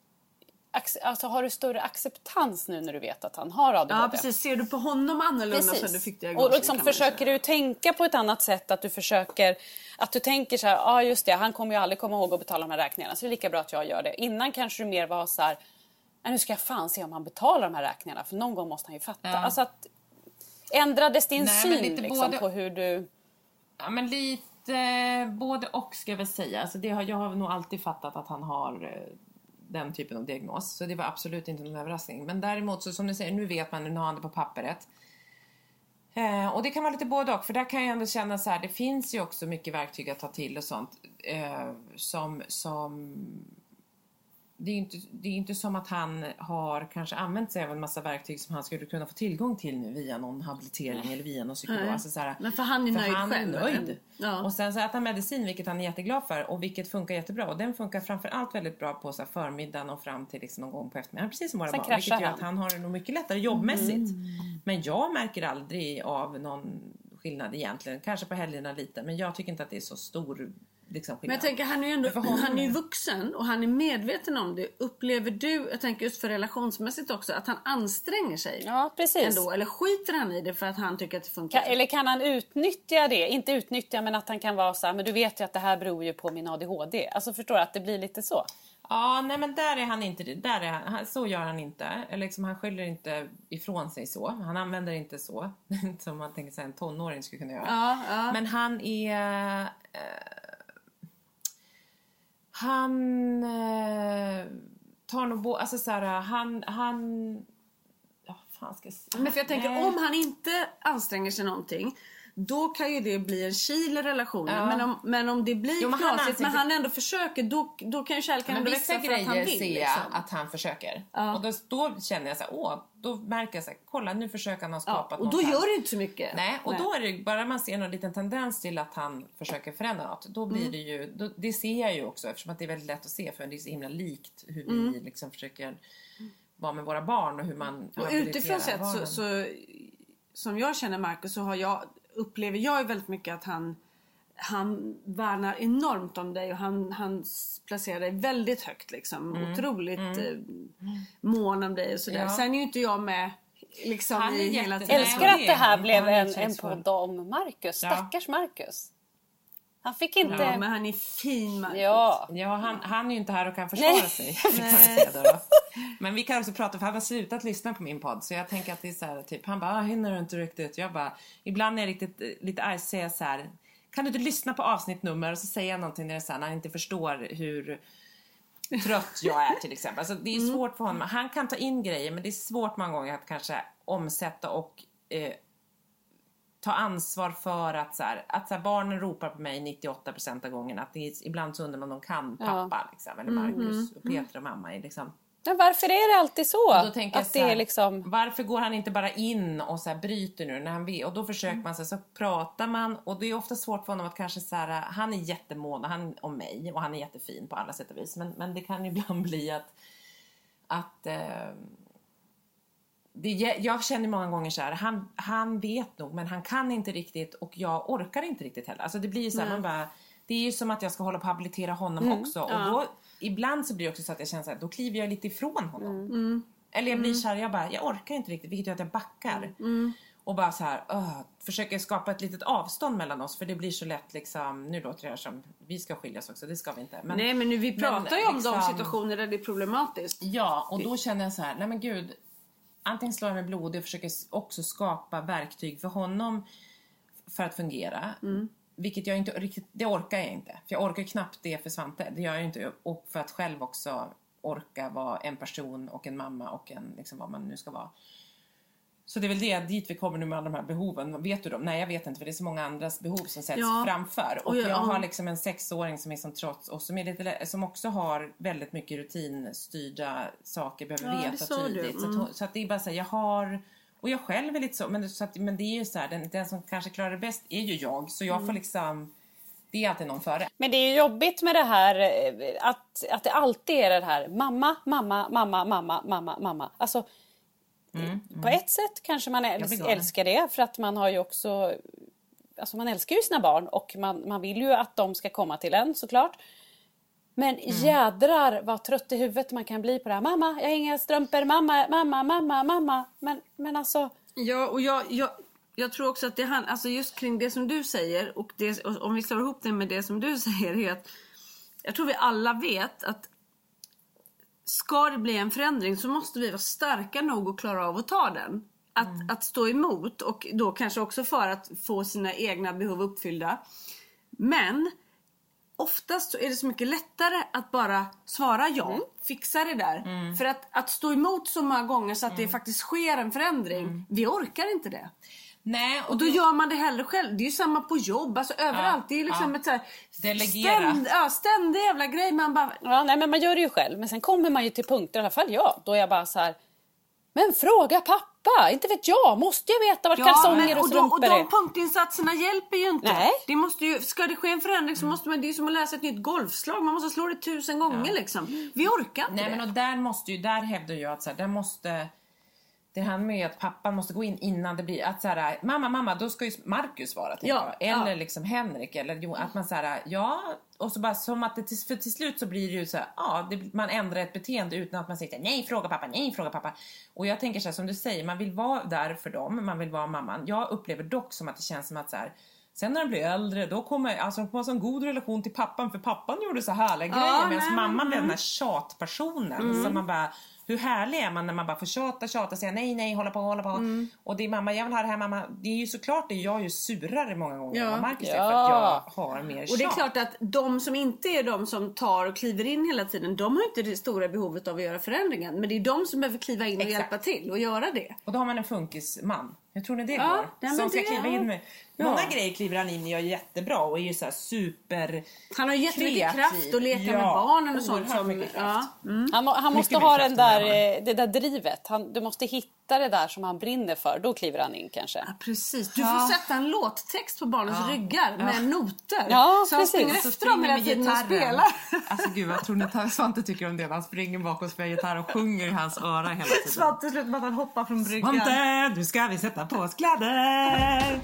alltså har du större acceptans nu när du vet att han har ADHD? Ja precis, ser du på honom annorlunda sen du fick diagnosen? Och liksom försöker du tänka på ett annat sätt? Att du försöker, att du tänker så här, ja ah, just det, han kommer ju aldrig komma ihåg att betala de här räkningarna så det är lika bra att jag gör det. Innan kanske du mer var så här, "Nej, nu ska jag fan se om han betalar de här räkningarna för någon gång måste han ju fatta. Ja. Alltså att ändrades din Nej, syn lite liksom, både- på hur du... Ja, men lite både och ska jag väl säga. Alltså det har, jag har nog alltid fattat att han har eh, den typen av diagnos. Så det var absolut inte någon överraskning. Men däremot så som du säger, nu vet man, nu har han det på pappret. Eh, och det kan vara lite både och. För där kan jag ändå känna så här, det finns ju också mycket verktyg att ta till och sånt. Eh, som, som det är ju inte, det är inte som att han har kanske använt sig av en massa verktyg som han skulle kunna få tillgång till nu via någon habilitering eller via någon psykolog. Nej. Alltså så här, Men för han är nöjd han själv, Är nöjd. Ja. Och sen så äter han medicin vilket han är jätteglad för och vilket funkar jättebra. Och den funkar framförallt väldigt bra på så här, förmiddagen och fram till liksom någon gång på eftermiddagen. Precis som våra Sen barn. Vilket gör han. att han har det nog mycket lättare jobbmässigt. Men jag märker aldrig av någon skillnad egentligen. Kanske på helgerna lite men jag tycker inte att det är så stor liksom, Men skillnad. jag tänker han är ju ändå han är ju vuxen och han är medveten om det. Upplever du, jag tänker just för relationsmässigt också, att han anstränger sig? Ja, precis. Ändå, eller skiter han i det för att han tycker att det funkar? Kan, eller kan han utnyttja det? Inte utnyttja men att han kan vara så här, men du vet ju att det här beror ju på min ADHD. Alltså förstår du att det blir lite så? Ja, nej men där är han inte. Där är han, så gör han inte. Eller Liksom, han skyller inte ifrån sig så. Han använder inte så. (laughs) Som man tänker sig en tonåring skulle kunna göra. Ja, ja. Men han är... Han eh, tar nog bo, Alltså så här, han... han ja, fan ska jag? Men för jag tänker Nej. om han inte anstränger sig någonting då kan ju det bli en kil i relationen. Ja. Men, om, men om det blir Jo, men han knasigt anstränger men han ändå försöker då, då kan ju kärleken ändå vissa växa för att han grejer vill. ser jag liksom. att han försöker. Ja. Och då, då känner jag så här, åh, då märker jag så här, kolla nu försöker han ha ja, skapat och då gör det inte så mycket. Nej, och då är det bara man ser någon liten tendens till att han försöker förändra något. Då blir Mm. det ju, då, det ser jag ju också eftersom att det är väldigt lätt att se för det är så himla likt hur vi Mm. liksom försöker vara med våra barn och hur man Och utifrån sett så, så som jag känner Marcus så har jag, upplever jag ju väldigt mycket att han han värnar enormt om dig och han, han placerar dig väldigt högt liksom. Otroligt eh, mån om dig och sådär. Mm. Ja. Sen är ju inte jag med liksom Han är i hela tiden. Nej, Älskar att det det är här blev en, en podd om Marcus. Ja. Stackars Marcus. Han fick inte... Ja, men han är fin Marcus. Ja. Ja, han, han är ju inte här och kan försvara (laughs) Nej. sig. då. Men vi kan också prata, för han har slutat lyssna på min podd. Så jag tänker att det är så här, typ, han bara, ah, hinner du inte riktigt? Jag bara, ibland är jag riktigt, eh, lite arg så säger jag så här, kan du inte lyssna på avsnittnummer? Och så säger jag någonting när, det är så här, när han inte förstår hur trött jag är till exempel. Alltså, det är svårt för honom. Han kan ta in grejer men det är svårt många gånger att kanske omsätta och eh, ta ansvar för att, så här, att så här, barnen ropar på mig 98% av gångerna. Att är, ibland så undrar man om de kan pappa liksom, eller Marcus och Petra och mamma. Är, liksom. Men varför är det alltid så? Då tänker jag att så det här, är liksom... Varför går han inte bara in och så här bryter nu när han vill? Och då försöker man så, så pratar man och det är ofta svårt för honom att kanske så här, han är jättemån han, om mig och han är jättefin på alla sätt och vis. Men, men det kan ibland (laughs) bli att, att eh, det, jag känner många gånger så här, han, han vet nog men han kan inte riktigt och jag orkar inte riktigt heller. Alltså det blir så här, man bara, det är ju som att jag ska hålla på att habilitera honom också. Och då, ibland så blir det också så att jag känner så här, då kliver jag lite ifrån honom. Eller jag blir så här, jag bara, jag orkar inte riktigt vilket gör att jag backar. Och bara så här, öh, försöker skapa ett litet avstånd mellan oss för det blir så lätt liksom, nu låter det här som vi ska skiljas också, det ska vi inte. Men, Nej men nu, vi men pratar ju om de liksom- situationer där det är problematiskt. Ja, och då känner jag så här, nej men gud. Antingen slår jag mig blodig och försöker också skapa verktyg för honom för att fungera. Vilket jag inte riktigt, det orkar jag inte. För jag orkar knappt det för Svante. Det gör jag inte. Och för att själv också orka vara en person och en mamma och en, liksom vad man nu ska vara. Så det är väl det, dit vi kommer nu med alla de här behoven. Vet du dem? Nej, jag vet inte för det är så många andras behov som sätts Ja. framför. Och Och jag- jag har liksom en sexåring som är som trots och som, är lite, som också har väldigt mycket rutinstyrda saker, behöver Ja, veta. Så, Mm. att, hon- så att det är bara så här, jag har och jag själv är lite så, men, så att, men det är ju så här, den, den som kanske klarar det bäst är ju jag. Så jag får Mm. liksom, det är alltid någon före. Men det är ju jobbigt med det här eh, att, att det alltid är det här mamma, mamma, mamma, mamma, mamma, mamma. Alltså, på ett sätt kanske man äls- älskar det för att man har ju också Alltså man älskar ju sina barn och man, man vill ju att de ska komma till en såklart. Men jädrar vad trött i huvudet man kan bli på det här. Mamma, jag har inga strumpor. Mamma, mamma, mamma, mamma. Men, men alltså. Ja, och jag, jag, jag tror också att det han, alltså just kring det som du säger och, det, och om vi slår ihop det med det som du (laughs) säger är att jag tror vi alla vet att ska det bli en förändring så måste vi vara starka nog att klara av att ta den. Att, att stå emot och då kanske också för att få sina egna behov uppfyllda. Men oftast så är det så mycket lättare att bara svara ja, fixa det där. För att, att stå emot så många gånger så att det faktiskt sker en förändring, vi orkar inte det. Nej, och, Och då det- gör man det hellre själv. Det är ju samma på jobb, alltså överallt. det är ju liksom ja. ett så här ständ, ja, ständig jävla grej. Man bara, Ja, nej, men man gör det ju själv. Men sen kommer man ju till punkter, i alla fall jag, då jag bara så här. Men fråga pappa! Inte vet jag! Måste jag veta vart kalsonger men- och och, de, och strumpor de är? punktinsatserna hjälper ju inte. Nej. Det måste ju, ska det ske en förändring så måste man, det är ju som att läsa ett nytt golfslag. Man måste slå det tusen gånger liksom. Vi orkar inte Nej det. men och där måste ju, där hävdar jag att så här, där måste det här med att pappan måste gå in innan det blir att så här, mamma mamma då ska ju Marcus svara tänker Ja, jag. Eller ja. liksom Henrik eller Jo, att man så här, ja och så bara som att det till, för till slut så blir det ju så här, ja det, man ändrar ett beteende utan att man säger nej fråga pappa, nej fråga pappa. Och jag tänker så här som du säger, man vill vara där för dem, man vill vara mamman. Jag upplever dock som att det känns som att så här Sen när de blir äldre då kommer alltså, de får en sån god relation till pappan för pappan gjorde så härliga grejer medan mamman blev mm. den här tjatpersonen som man bara hur härlig är man när man bara får tjata, tjata, säga nej, nej, hålla på, hålla på. Mm. Och det är mamma, jag vill ha det här mamma. Det är ju såklart det jag är ju surare många gånger Ja. än vad Marcus är Ja. för att jag har mer tjat. Och det är klart att de som inte är de som tar och kliver in hela tiden, de har inte det stora behovet av att göra förändringen. Men det är de som behöver kliva in och Exakt. hjälpa till och göra det. Och då har man en funkisman. Hur tror ni det Ja, går? nej, som ska det- kliva in med... Ja. Många grejer kliver han in och gör jättebra och är ju så här super Han har jättemycket kreativ. kraft att leka med Ja, barnen och sånt. Som, ja. mm. Han, må- han måste Mycket ha den där, eh, det där drivet. Han, du måste hitta det där som han brinner för. Då kliver han in kanske. Ja, precis. Du får sätta en låttext på barnens ryggar med noter. Ja, så han springer Så efter dem hela tiden och spelar. Alltså gud vad tror ni Svante tycker om det? Han springer bakom och spelar gitarr och sjunger i hans öra hela tiden. Svante slutar med att han hoppar från bryggan. Svante, nu ska vi sätta på oss kläder!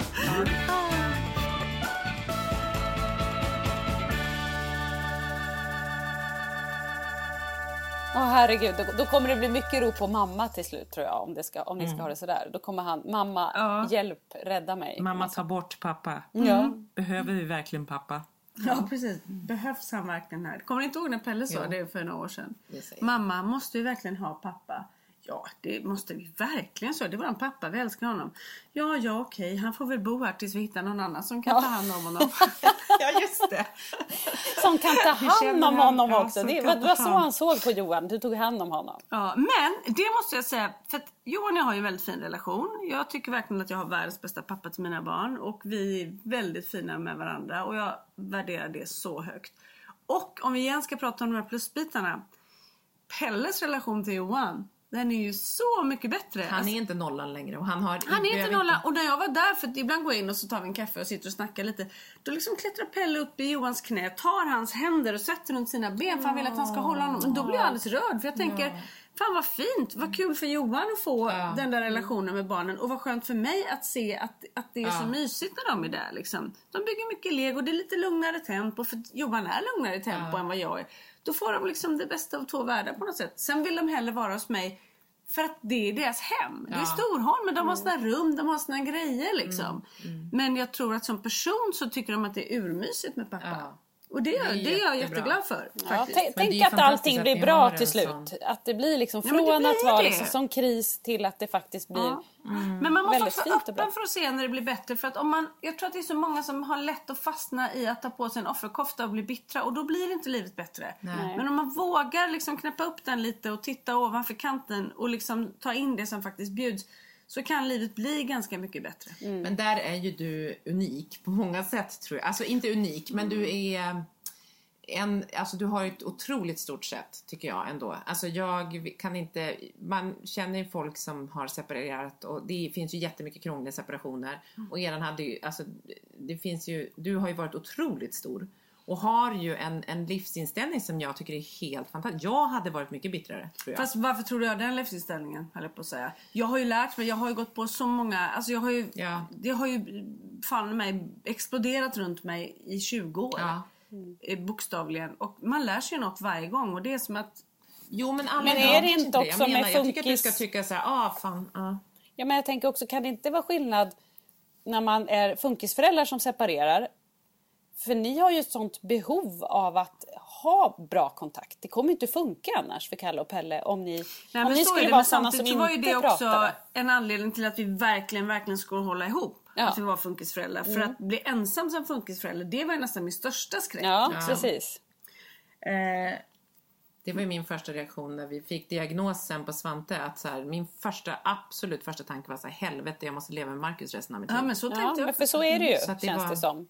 Åh herregud, då, då kommer det bli mycket rop på mamma till slut tror jag. Om, det ska, om ni ska ha det sådär. Då kommer han, mamma, Ja. hjälp, rädda mig. Mamma ta bort pappa. Ja. Behöver vi verkligen pappa? Ja precis. Behövs han verkligen här? Kommer ni inte ihåg när Pelle sa Jo. det för några år sedan? Mamma, måste vi verkligen ha pappa? Ja, det måste vi verkligen så. Det var en pappa, vi älskar honom. Ja, ja okej, han får väl bo här tills vi hittar någon annan som kan ta hand om honom. (laughs) Ja just det. Som kan ta hand om han? honom Ja, också. Det, var- var så han såg på Johan. Du tog hand om honom. Ja, men det måste jag säga, för att Johan och jag har ju en väldigt fin relation. Jag tycker verkligen att jag har världens bästa pappa till mina barn och vi är väldigt fina med varandra och jag värderar det så högt. Och om vi igen ska prata om de här plusbitarna. Pelles relation till Johan, den är ju så mycket bättre. Han är inte nollan längre och han har... Han är inte behöver nolla. Och när jag var där, för att ibland går jag in och så tar vi en kaffe och sitter och snackar lite. Då liksom klättrar Pelle upp i Johans knä, tar hans händer och sätter runt sina ben för han vill att han ska hålla honom. Men då blir jag alldeles rörd för jag tänker, fan vad fint, vad kul för Johan att få den där relationen med barnen. Och vad skönt för mig att se att, att det är så mysigt när de är där liksom. De bygger mycket lego, det är lite lugnare tempo för Johan är lugnare i tempo än vad jag är. Då får de liksom det bästa av två världar på något sätt. Sen vill de hellre vara hos mig för att det är deras hem. Det är Storholm, men de har sina rum, de har sina grejer liksom. Men jag tror att som person så tycker de att det är urmysigt med pappa. Ja. Och det, Det är det är jag jätteglad för. Ja, Faktiskt. tänk att allting att blir bra till slut. sån- Att det blir liksom Ja, från att blir vara det. liksom som kris till att det faktiskt blir... Ja. Men man måste också vara öppen för att se när det blir bättre. För att om man, jag tror att det är så många som har lätt att fastna i att ta på sig en offerkofta och bli bittra. Och då blir inte livet bättre. Nej. Men om man vågar liksom knäppa upp den lite och titta ovanför kanten och liksom ta in det som faktiskt bjuds. Så kan livet bli ganska mycket bättre. Men där är ju du unik på många sätt tror jag. Alltså inte unik men du är en, alltså du har ett otroligt stort sätt tycker jag ändå. Alltså jag kan inte, man känner ju folk som har separerat och det finns ju jättemycket krångliga separationer. Och eran hade ju, alltså det finns ju, du har ju varit otroligt stor. Och har ju en, en livsinställning som jag tycker är helt fantastisk. Jag hade varit mycket bittrare tror jag. Fast varför tror du jag har den livsinställningen? höll jag på att säga. Jag har ju lärt mig, jag har ju gått på så många, alltså jag har ju, Ja. det har ju fan mig exploderat runt mig i 20 år. Ja. Eh, Bokstavligen. Och man lär sig ju något varje gång och det är som att Jo men alla Men är det inte Jag också med menar, Jag tycker att du funkis- ska tycka så här, ah fan, ah. Ja, men jag tänker också, kan det inte vara skillnad när man är funkisföräldrar som separerar? För ni har ju ett sånt behov av att ha bra kontakt. Det kommer inte funka annars för Kalle och Pelle om ni, Nej, om men ni så skulle det, vara sådana som så var ju inte det också pratade. en anledning till att vi verkligen, verkligen skulle hålla ihop. Ja. Att vi var funkisföräldrar. För att bli ensam som funkisförälder, det var ju nästan min största skräck. Ja, precis. Eh, Det var ju min första reaktion när vi fick diagnosen på Svante. Att så här, min första, absolut första tanke var så här, helvete jag måste leva med Marcus resten av mitt liv. ja men så tänkte Ja, jag för så är det ju, Så att det känns var- det som.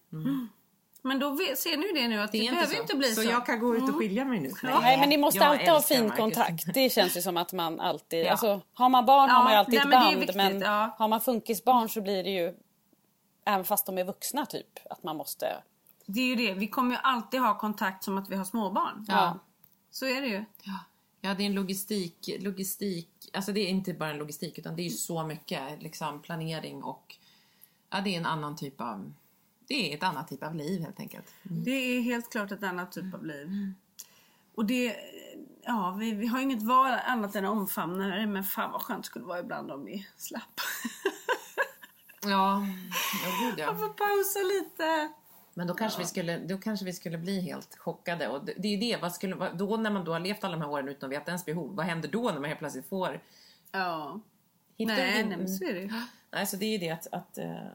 Men då ser ni ju det nu att det, det är behöver inte så. inte bli så. så jag kan gå ut och skilja mig nu. Nej, men ni måste jag alltid ha fin Marcus. kontakt. Det känns ju som att man alltid... (laughs) Ja. Alltså, har man barn har Ja, man ju alltid nej, ett men band. viktigt, men ja. har man funkisbarn så blir det ju... Även fast de är vuxna typ. Att man måste... Det är ju det, vi kommer ju alltid ha kontakt som att vi har småbarn. Ja. Så är det ju. Ja. ja, det är en logistik, logistik. Alltså det är inte bara en logistik utan det är ju så mycket liksom, planering och ja, det är en annan typ av... Det är ett annat typ av liv helt enkelt. Det är helt klart ett annat typ av liv. Och det, ja, vi, vi har inget val annat än att omfamna det. Men fan vad skönt det skulle vara ibland om vi slapp. (laughs) Ja, ja gud ja. Får pausa lite. Men då kanske, vi skulle, då kanske vi skulle bli helt chockade. Och det, det är det, vad skulle, vad, då när man då har levt alla de här åren utan att veta ens behov, vad händer då när man helt plötsligt får... Ja. Hittar Nej, din- nej, men så är det ju. Nej, så det är ju det att, att eh,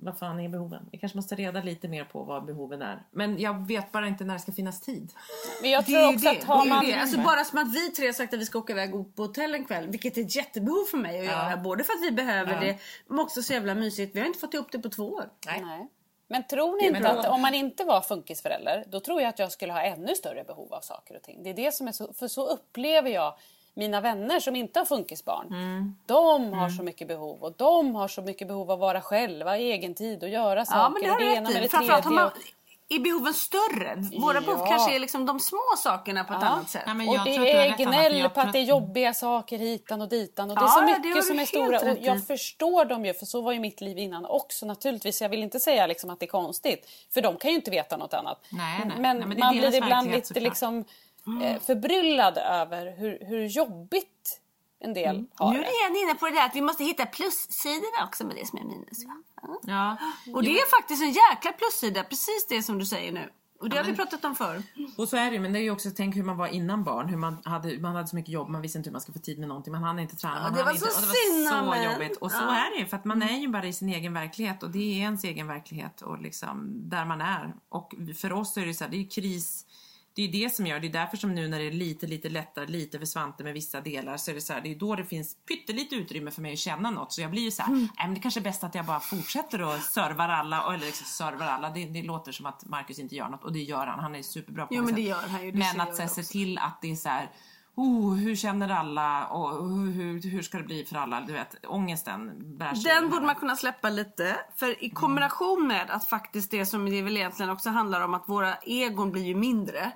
vad fan är behoven? Vi kanske måste reda lite mer på vad behoven är. Men jag vet bara inte när det ska finnas tid. Men jag tror också det. att har man... det. Alltså bara som att vi tre har sagt att vi ska åka iväg på hotell en kväll. Vilket är ett jättebehov för mig att göra. Både för att vi behöver det, men också så jävla mysigt. Vi har inte fått ihop det på två år. Nej. Men tror ni inte att om man inte var funkisförälder, då tror jag att jag skulle ha ännu större behov av saker och ting. Det är det som är så, för så upplever jag mina vänner som inte har funkisbarn. De har så mycket behov och de har så mycket behov av att vara själva i egen tid och göra saker. Ja men det har och du ena med det i. Framförallt tredje. man, är behoven större. Våra behov Ja. kanske är liksom de små sakerna på ett annat sätt. Nej, men Och det är gnäll på att det är jobbiga saker hitan och ditan. Och det är Ja, så det mycket du som är stora. Och jag förstår dem ju, för så var ju mitt liv innan också naturligtvis. Jag vill inte säga liksom att det är konstigt. För de kan ju inte veta något annat. Nej, nej. Men, Nej, men det är man blir ibland lite såklart. liksom eh, förbryllad över hur, hur jobbigt en del har Nu är ni inne på det där att vi måste hitta plussidorna också med det som är minus. Va? Ja. Ja. Och det är faktiskt en jäkla plussida, precis det som du säger nu. Och det har vi pratat om förr. Och så är det ju, men det är ju också, tänk hur man var innan barn. Hur man hade, man hade så mycket jobb, man visste inte hur man skulle få tid med någonting. Man hann inte träna. man det hann var inte, så och det var så jobbigt. Och så är det ju, för att man är ju bara i sin egen verklighet. Och det är ens egen verklighet och liksom där man är. Och för oss är det så här, det är ju kris. Det är det som gör, det är därför som nu när det är lite, lite lättare, lite för Svante med vissa delar så är det så här, det är då det finns pyttelite utrymme för mig att känna något. Så jag blir ju så här, Mm. nej men det kanske är bäst att jag bara fortsätter och servar alla, eller liksom servar alla. Det, det låter som att Marcus inte gör något och det gör han, han är superbra på Jo, många men det gör han ju, det Men att så här, se till att det är så här, oh, hur känner alla och hur, hur, hur ska det bli för alla? Du vet, ångesten bär sig Den borde man kunna släppa lite. För i kombination med att faktiskt det som det väl egentligen också handlar om att våra egon blir ju mindre.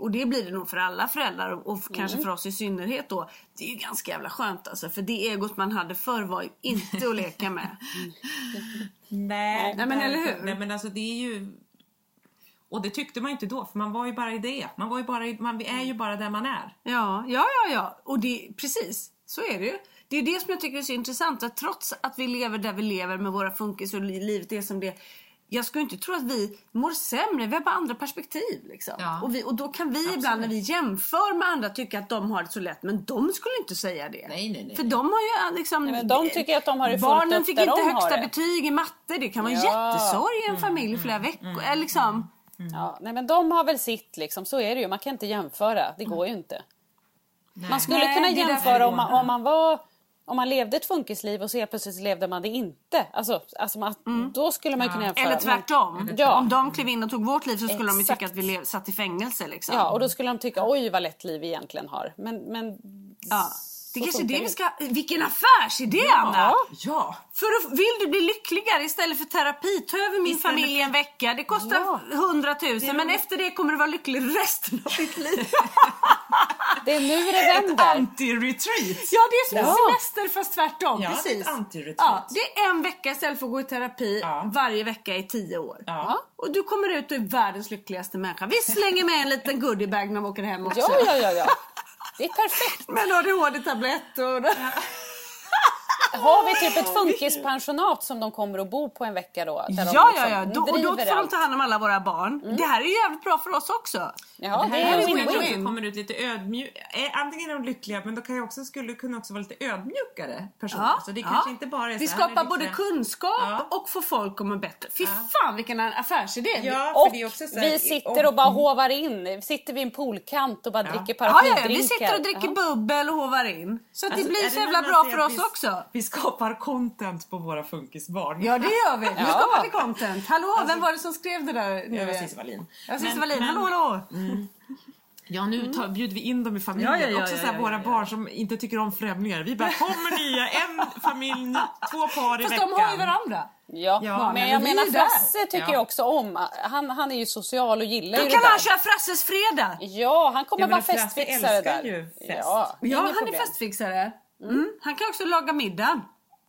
Och det blir det nog för alla föräldrar och och kanske för oss i synnerhet då. Det är ju ganska jävla skönt alltså. För det egot man hade förr var ju inte att leka med. (laughs) Nej, Nej, men eller hur? Nej men alltså det är ju... Och det tyckte man ju inte då, för man var ju bara i det. Man, var ju bara i, man är ju bara där man är. Ja, ja, ja, ja. Och det, precis, så är det ju. Det är det som jag tycker är så intressant. Att trots att vi lever där vi lever med våra funkis och li- livet är som det jag skulle inte tro att vi mår sämre. Vi har bara andra perspektiv. Liksom. Ja. Och, vi, och då kan vi ibland när vi jämför med andra tycka att de har det så lätt. Men de skulle inte säga det. Nej, nej, nej. För de har ju liksom... Nej, men de tycker att de har det Barnen fick inte de högsta betyg i matte. Det kan vara Ja. jättesorg i en familj i flera veckor. Eller liksom... Ja, nej, men de har väl sitt liksom, så är det ju. Man kan inte jämföra, det går ju inte. Man skulle Nej, kunna jämföra om man, om man var om man levde ett funkisliv och så helt plötsligt levde man det inte. Alltså, alltså man, Då skulle man kunna jämföra. Eller Men- tvärtom. Ja. Om de klev in och tog vårt liv så skulle de ju Exakt. tycka att vi lev, satt i fängelse. Liksom. Ja, och då skulle de tycka oj vad lätt liv vi egentligen har. Men, men Ja. Det kanske det vi ska... Vilken affärsidé Anna! Ja! För att, vill du bli lyckligare istället för terapi, ta över min Istället familj en vecka. Det kostar Ja. 100 000 men efter det kommer du vara lycklig resten av ditt liv. (laughs) det är nu det vänder. Anti-retreat! ja, det är som Ja. semester fast tvärtom. Ja, det är precis. ett anti-retreat. Ja, det är en vecka istället för att gå i terapi Ja. varje vecka i tio år. Ja. Och du kommer ut och är världens lyckligaste människa. Vi slänger med en liten goodiebag när vi åker hem också. Ja, ja, ja, ja. (laughs) Det är perfekt. Med en ADHD-tablett och... har vi typ ett funkispensionat som de kommer att bo på en vecka då? Där de Ja, liksom ja, ja. Då, och då får de ta hand om alla våra barn. Det här är ju jävligt bra för oss också. Ja, det Det är här är win-win. kommer ut lite ödmjuk. Eh, antingen är de lyckliga men de kan ju också, skulle kunna också vara lite ödmjukare personer. Så det kanske inte bara är Vi skapar är både lite- kunskap Ja. och får folk att må bättre. Fy fan vilken affärsidé! Ja, Och för det är också så här, vi sitter och bara hovar in. Sitter vid en poolkant och bara dricker Ja, ja, ja, paraplydrinkar. vi sitter och dricker Ja. bubbel och hovar in. Så att Alltså, det blir så jävla bra för oss vi, också. Vi skapar content på våra funkisbarn. Ja det gör vi. Nu Ja. skapar vi content. Hallå, vem var det som skrev det där nu var igen? Cissi Wallin. Ja, Cissi Wallin. Hallå, hallå. Ja, nu tar, bjuder vi in dem i familjen. Ja, ja, ja, också så här, ja, våra ja, ja. barn som inte tycker om främlingar. Vi bara, kommer nya, en familj, två par i Fast veckan. de har ju varandra. Ja, Ja, men men jag menar. Frasse tycker Ja. jag också om. Han, han är ju social och gillar Då ju kan det där. han köra Frasses fredag. Ja, han kommer vara Frasse festfixare älskar där. ju fest. Ja, han problem. är festfixare. Mm. Han kan också laga middag.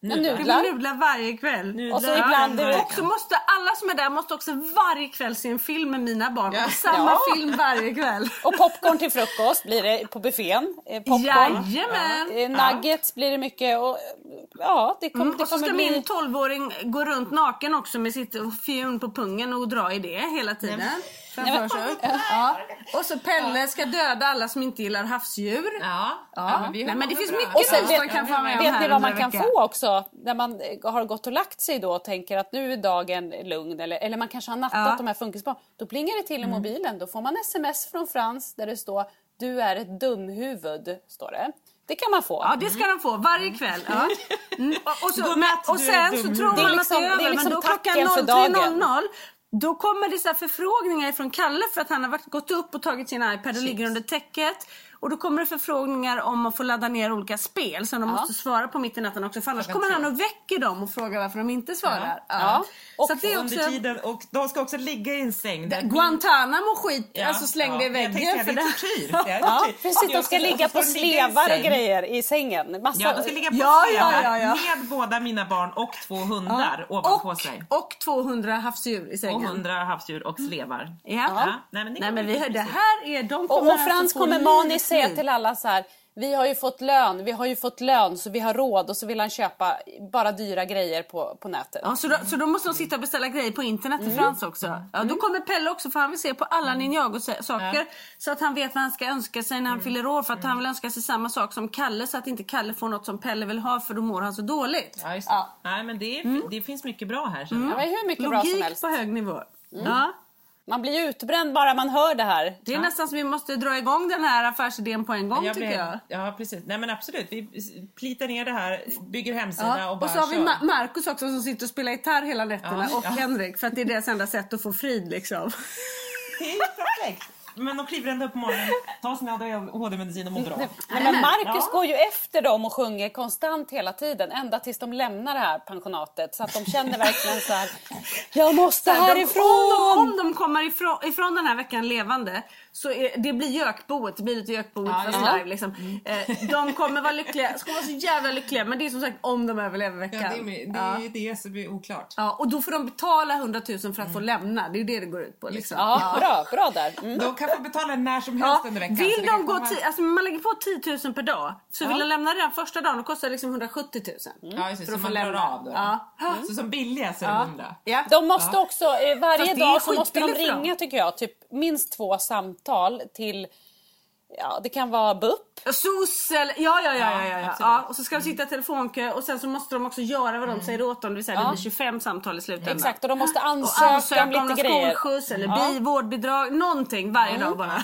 Nudlar. blir nudlar varje kväll. Nudlar Och så ibland Och så måste alla som är där måste också varje kväll se en film med mina barn. Ja. Samma Ja. film varje kväll. (laughs) Och popcorn till frukost blir det på buffén. Eh, Popcorn. Jajamän! Eh, Nuggets blir det mycket och ja, det, kom, Mm, det och så kommer ska bli... min 12-åring gå runt naken också med sitt fjun på pungen och dra i det hela tiden. Framför sig. Ja. Och så Pelle ska döda alla som inte gillar havsdjur. Ja, Ja. men vi har Nej, men det finns bra. mycket Och sen som vet, kan få med vet ni vad man kan veckan. få också? När man eh, har gått och lagt sig då och tänker att nu är dagen lugn eller, eller man kanske har nattat Ja. Mm. de här funkisbarn. Då plingar det till i mobilen. Då får man sms från Frans där det står Du är ett dumhuvud. Står det. Det kan man få. Ja det ska de få varje kväll. Ja. Mm. (laughs) Och, så, Godnatt, och sen så tror man liksom- att det är är över. liksom men då klockan för dagen. 03.00 då kommer det så förfrågningar från Kalle för att han har varit, gått upp och tagit sin iPad och ligger under täcket. Och då kommer det förfrågningar om att få ladda ner olika spel som de måste svara på mitt i natten också. För annars kommer han tre. och väcker dem och frågar varför de inte svarar. Ja. Ja. Och så att det är också... Under tiden, och de ska också ligga i en säng. där- Guantanamo skit, Ja, alltså slängde i ja, jag tänkte väggen. säga, för det är tortyr. Det Ja, precis. De Och ska ligga och på i slevar och grejer i sängen. Massa... Ja, de ska ligga på Ja, ja, slevar ja, ja. med båda mina barn och två hundar ovanpå och, sig. och 200 havsdjur i Och sängen. hundra havsdjur och slevar. Ja. Ja, nej, men det Nej men vi, det här är, de Och, kommer och Frans alltså få kommer Mani livets säga liv. till alla så här. Vi har ju fått lön, vi har ju fått lön så vi har råd och så vill han köpa bara dyra grejer på, på nätet. Ja, så, då, så då måste de sitta och beställa grejer på internet Mm. Frans också. Ja, då kommer Pelle också för han vill se på alla Ninjago-saker. Så att han vet vad han ska önska sig när han fyller år. För att han vill önska sig samma sak som Kalle så att inte Kalle får något som Pelle vill ha för då mår han så dåligt. Ja, just det. Nej, men det, är, det finns mycket bra här. känner Ja, hur mycket bra som Logik helst. på hög nivå. Mm. Ja, Man blir ju utbränd bara man hör det här. det är nästan som vi måste dra igång den här affärsidén på en gång Jag tycker blev- jag. Ja, precis. Nej, men absolut. Vi plitar ner det här, bygger hemsida Ja. och bara Och så har vi. Ma- Marcus också som sitter och spelar gitarr hela nätterna Ja, och ja. Henrik för att det är deras enda sätt att få frid liksom. (laughs) Det är ju perfekt. Men de kliver ändå upp på morgonen, tar sin ADHD-medicin och mår bra. Nej, men Marcus Ja. går ju efter dem och sjunger konstant hela tiden ända tills de lämnar det här pensionatet så att de känner verkligen så här. Jag måste De, härifrån! om, de, om de kommer ifrån, ifrån den här veckan levande så är, det blir gökboet, det blir lite gökboet Ja, fast ja. live liksom. Eh, de kommer vara lyckliga, ska vara så jävla lyckliga men det är som sagt om de överlever veckan. Ja, det är, det Ja. är det som är oklart. Ja, och då får de betala 100 000 för att få lämna, det är ju det det går ut på. Liksom. Ja, bra, bra där. Mm. De kan få betala när som helst Ja, under veckan. vill det de gå komma- alltså man lägger på 10 000 per dag så vill de lämna redan första dagen då kostar det liksom 170 000. Ja, just det, för så att få man lämna. av då. Ja. Så som billigast är det 100. Ja. De måste också, eh, varje det dag så måste de ringa tycker jag, typ minst två samtal till, ja det kan vara BUP. SOS eller, ja ja ja, ja, ja, ja, ja. Och så ska de sitta i telefonkö och sen så måste de också göra vad de säger åt dem. Det vill säga det Ja. blir 25 samtal i slutändan. Exakt, och de måste Och ansöka, ansöka om lite någon grejer. skolskjuts eller Ja. bi, vårdbidrag, någonting varje dag bara.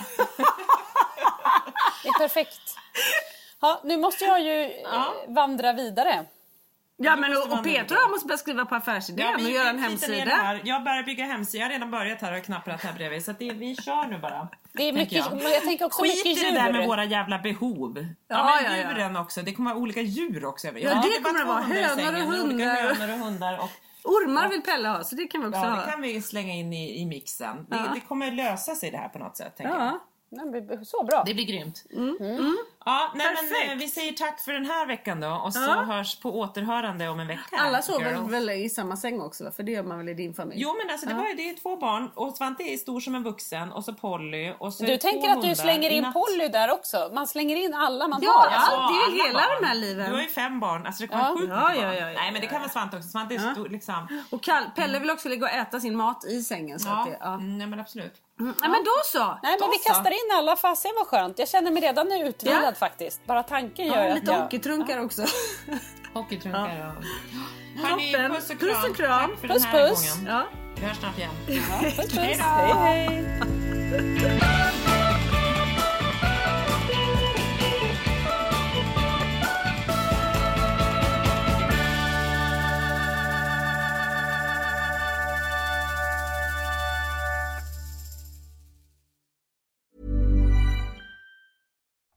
(laughs) (laughs) Det är perfekt. Ja, nu måste jag ju eh, vandra vidare. Ja men och, och Peter och jag måste börja skriva på affärsidén och göra en det hemsida. här. Jag börjar bygga hemsida. Jag har redan börjat här och knapprat här bredvid. Så att det, vi kör nu bara. Det är tänker mycket, jag. tänker också Skit mycket i djur. det där med våra jävla behov. Ja, Ja, men ja, ja. djuren också. Det kommer vara olika djur också. Jag Ja, det bara kommer det vara. Hönor och Olika hundar. hönor och hundar. Och, Ormar vill Pelle ha så det kan vi också ja, ha. det kan vi slänga in i, i mixen. Det, Ja. det kommer lösa sig det här på något sätt. Tänker jag. Ja. Så bra. Det blir grymt. Mm. Mm. Ja, nej, men Perfekt. eh, vi säger tack för den här veckan då och så Ja. hörs på återhörande om en vecka. Alla sover väl i samma säng också? För det gör man väl i din familj? Jo men alltså det, var, ju- det är två barn och Svante är stor som en vuxen och så Polly och så Du tänker att du slänger in Polly där också? Man slänger in alla man Ja, har. ja. Alltså. det är ju hela barn. de här liven. Du har ju fem barn, alltså det kan Ja. vara sjukt Ja, ja, barn. ja, ja, Nej men det ja, kan vara Svante också, Svante är Ja. stor liksom. Och Kall- Pelle vill också ligga och äta sin mat i sängen. Så Ja, att det, ja. Mm, nej men absolut. Mm, Nej men då så! Nej men Då vi så. kastar in alla, fasen vad skönt. Jag känner mig redan nu utvilad Ja. faktiskt. Bara tanken gör Ja, att lite jag... hockeytrunkar också. Hockeytrunkar Ja. och... Hörni, puss och Puss kram. och kram. Tack för Puss, den här puss. gången. Ja. Vi hörs snart igen. Puss, puss. Hej då. Hej, hej.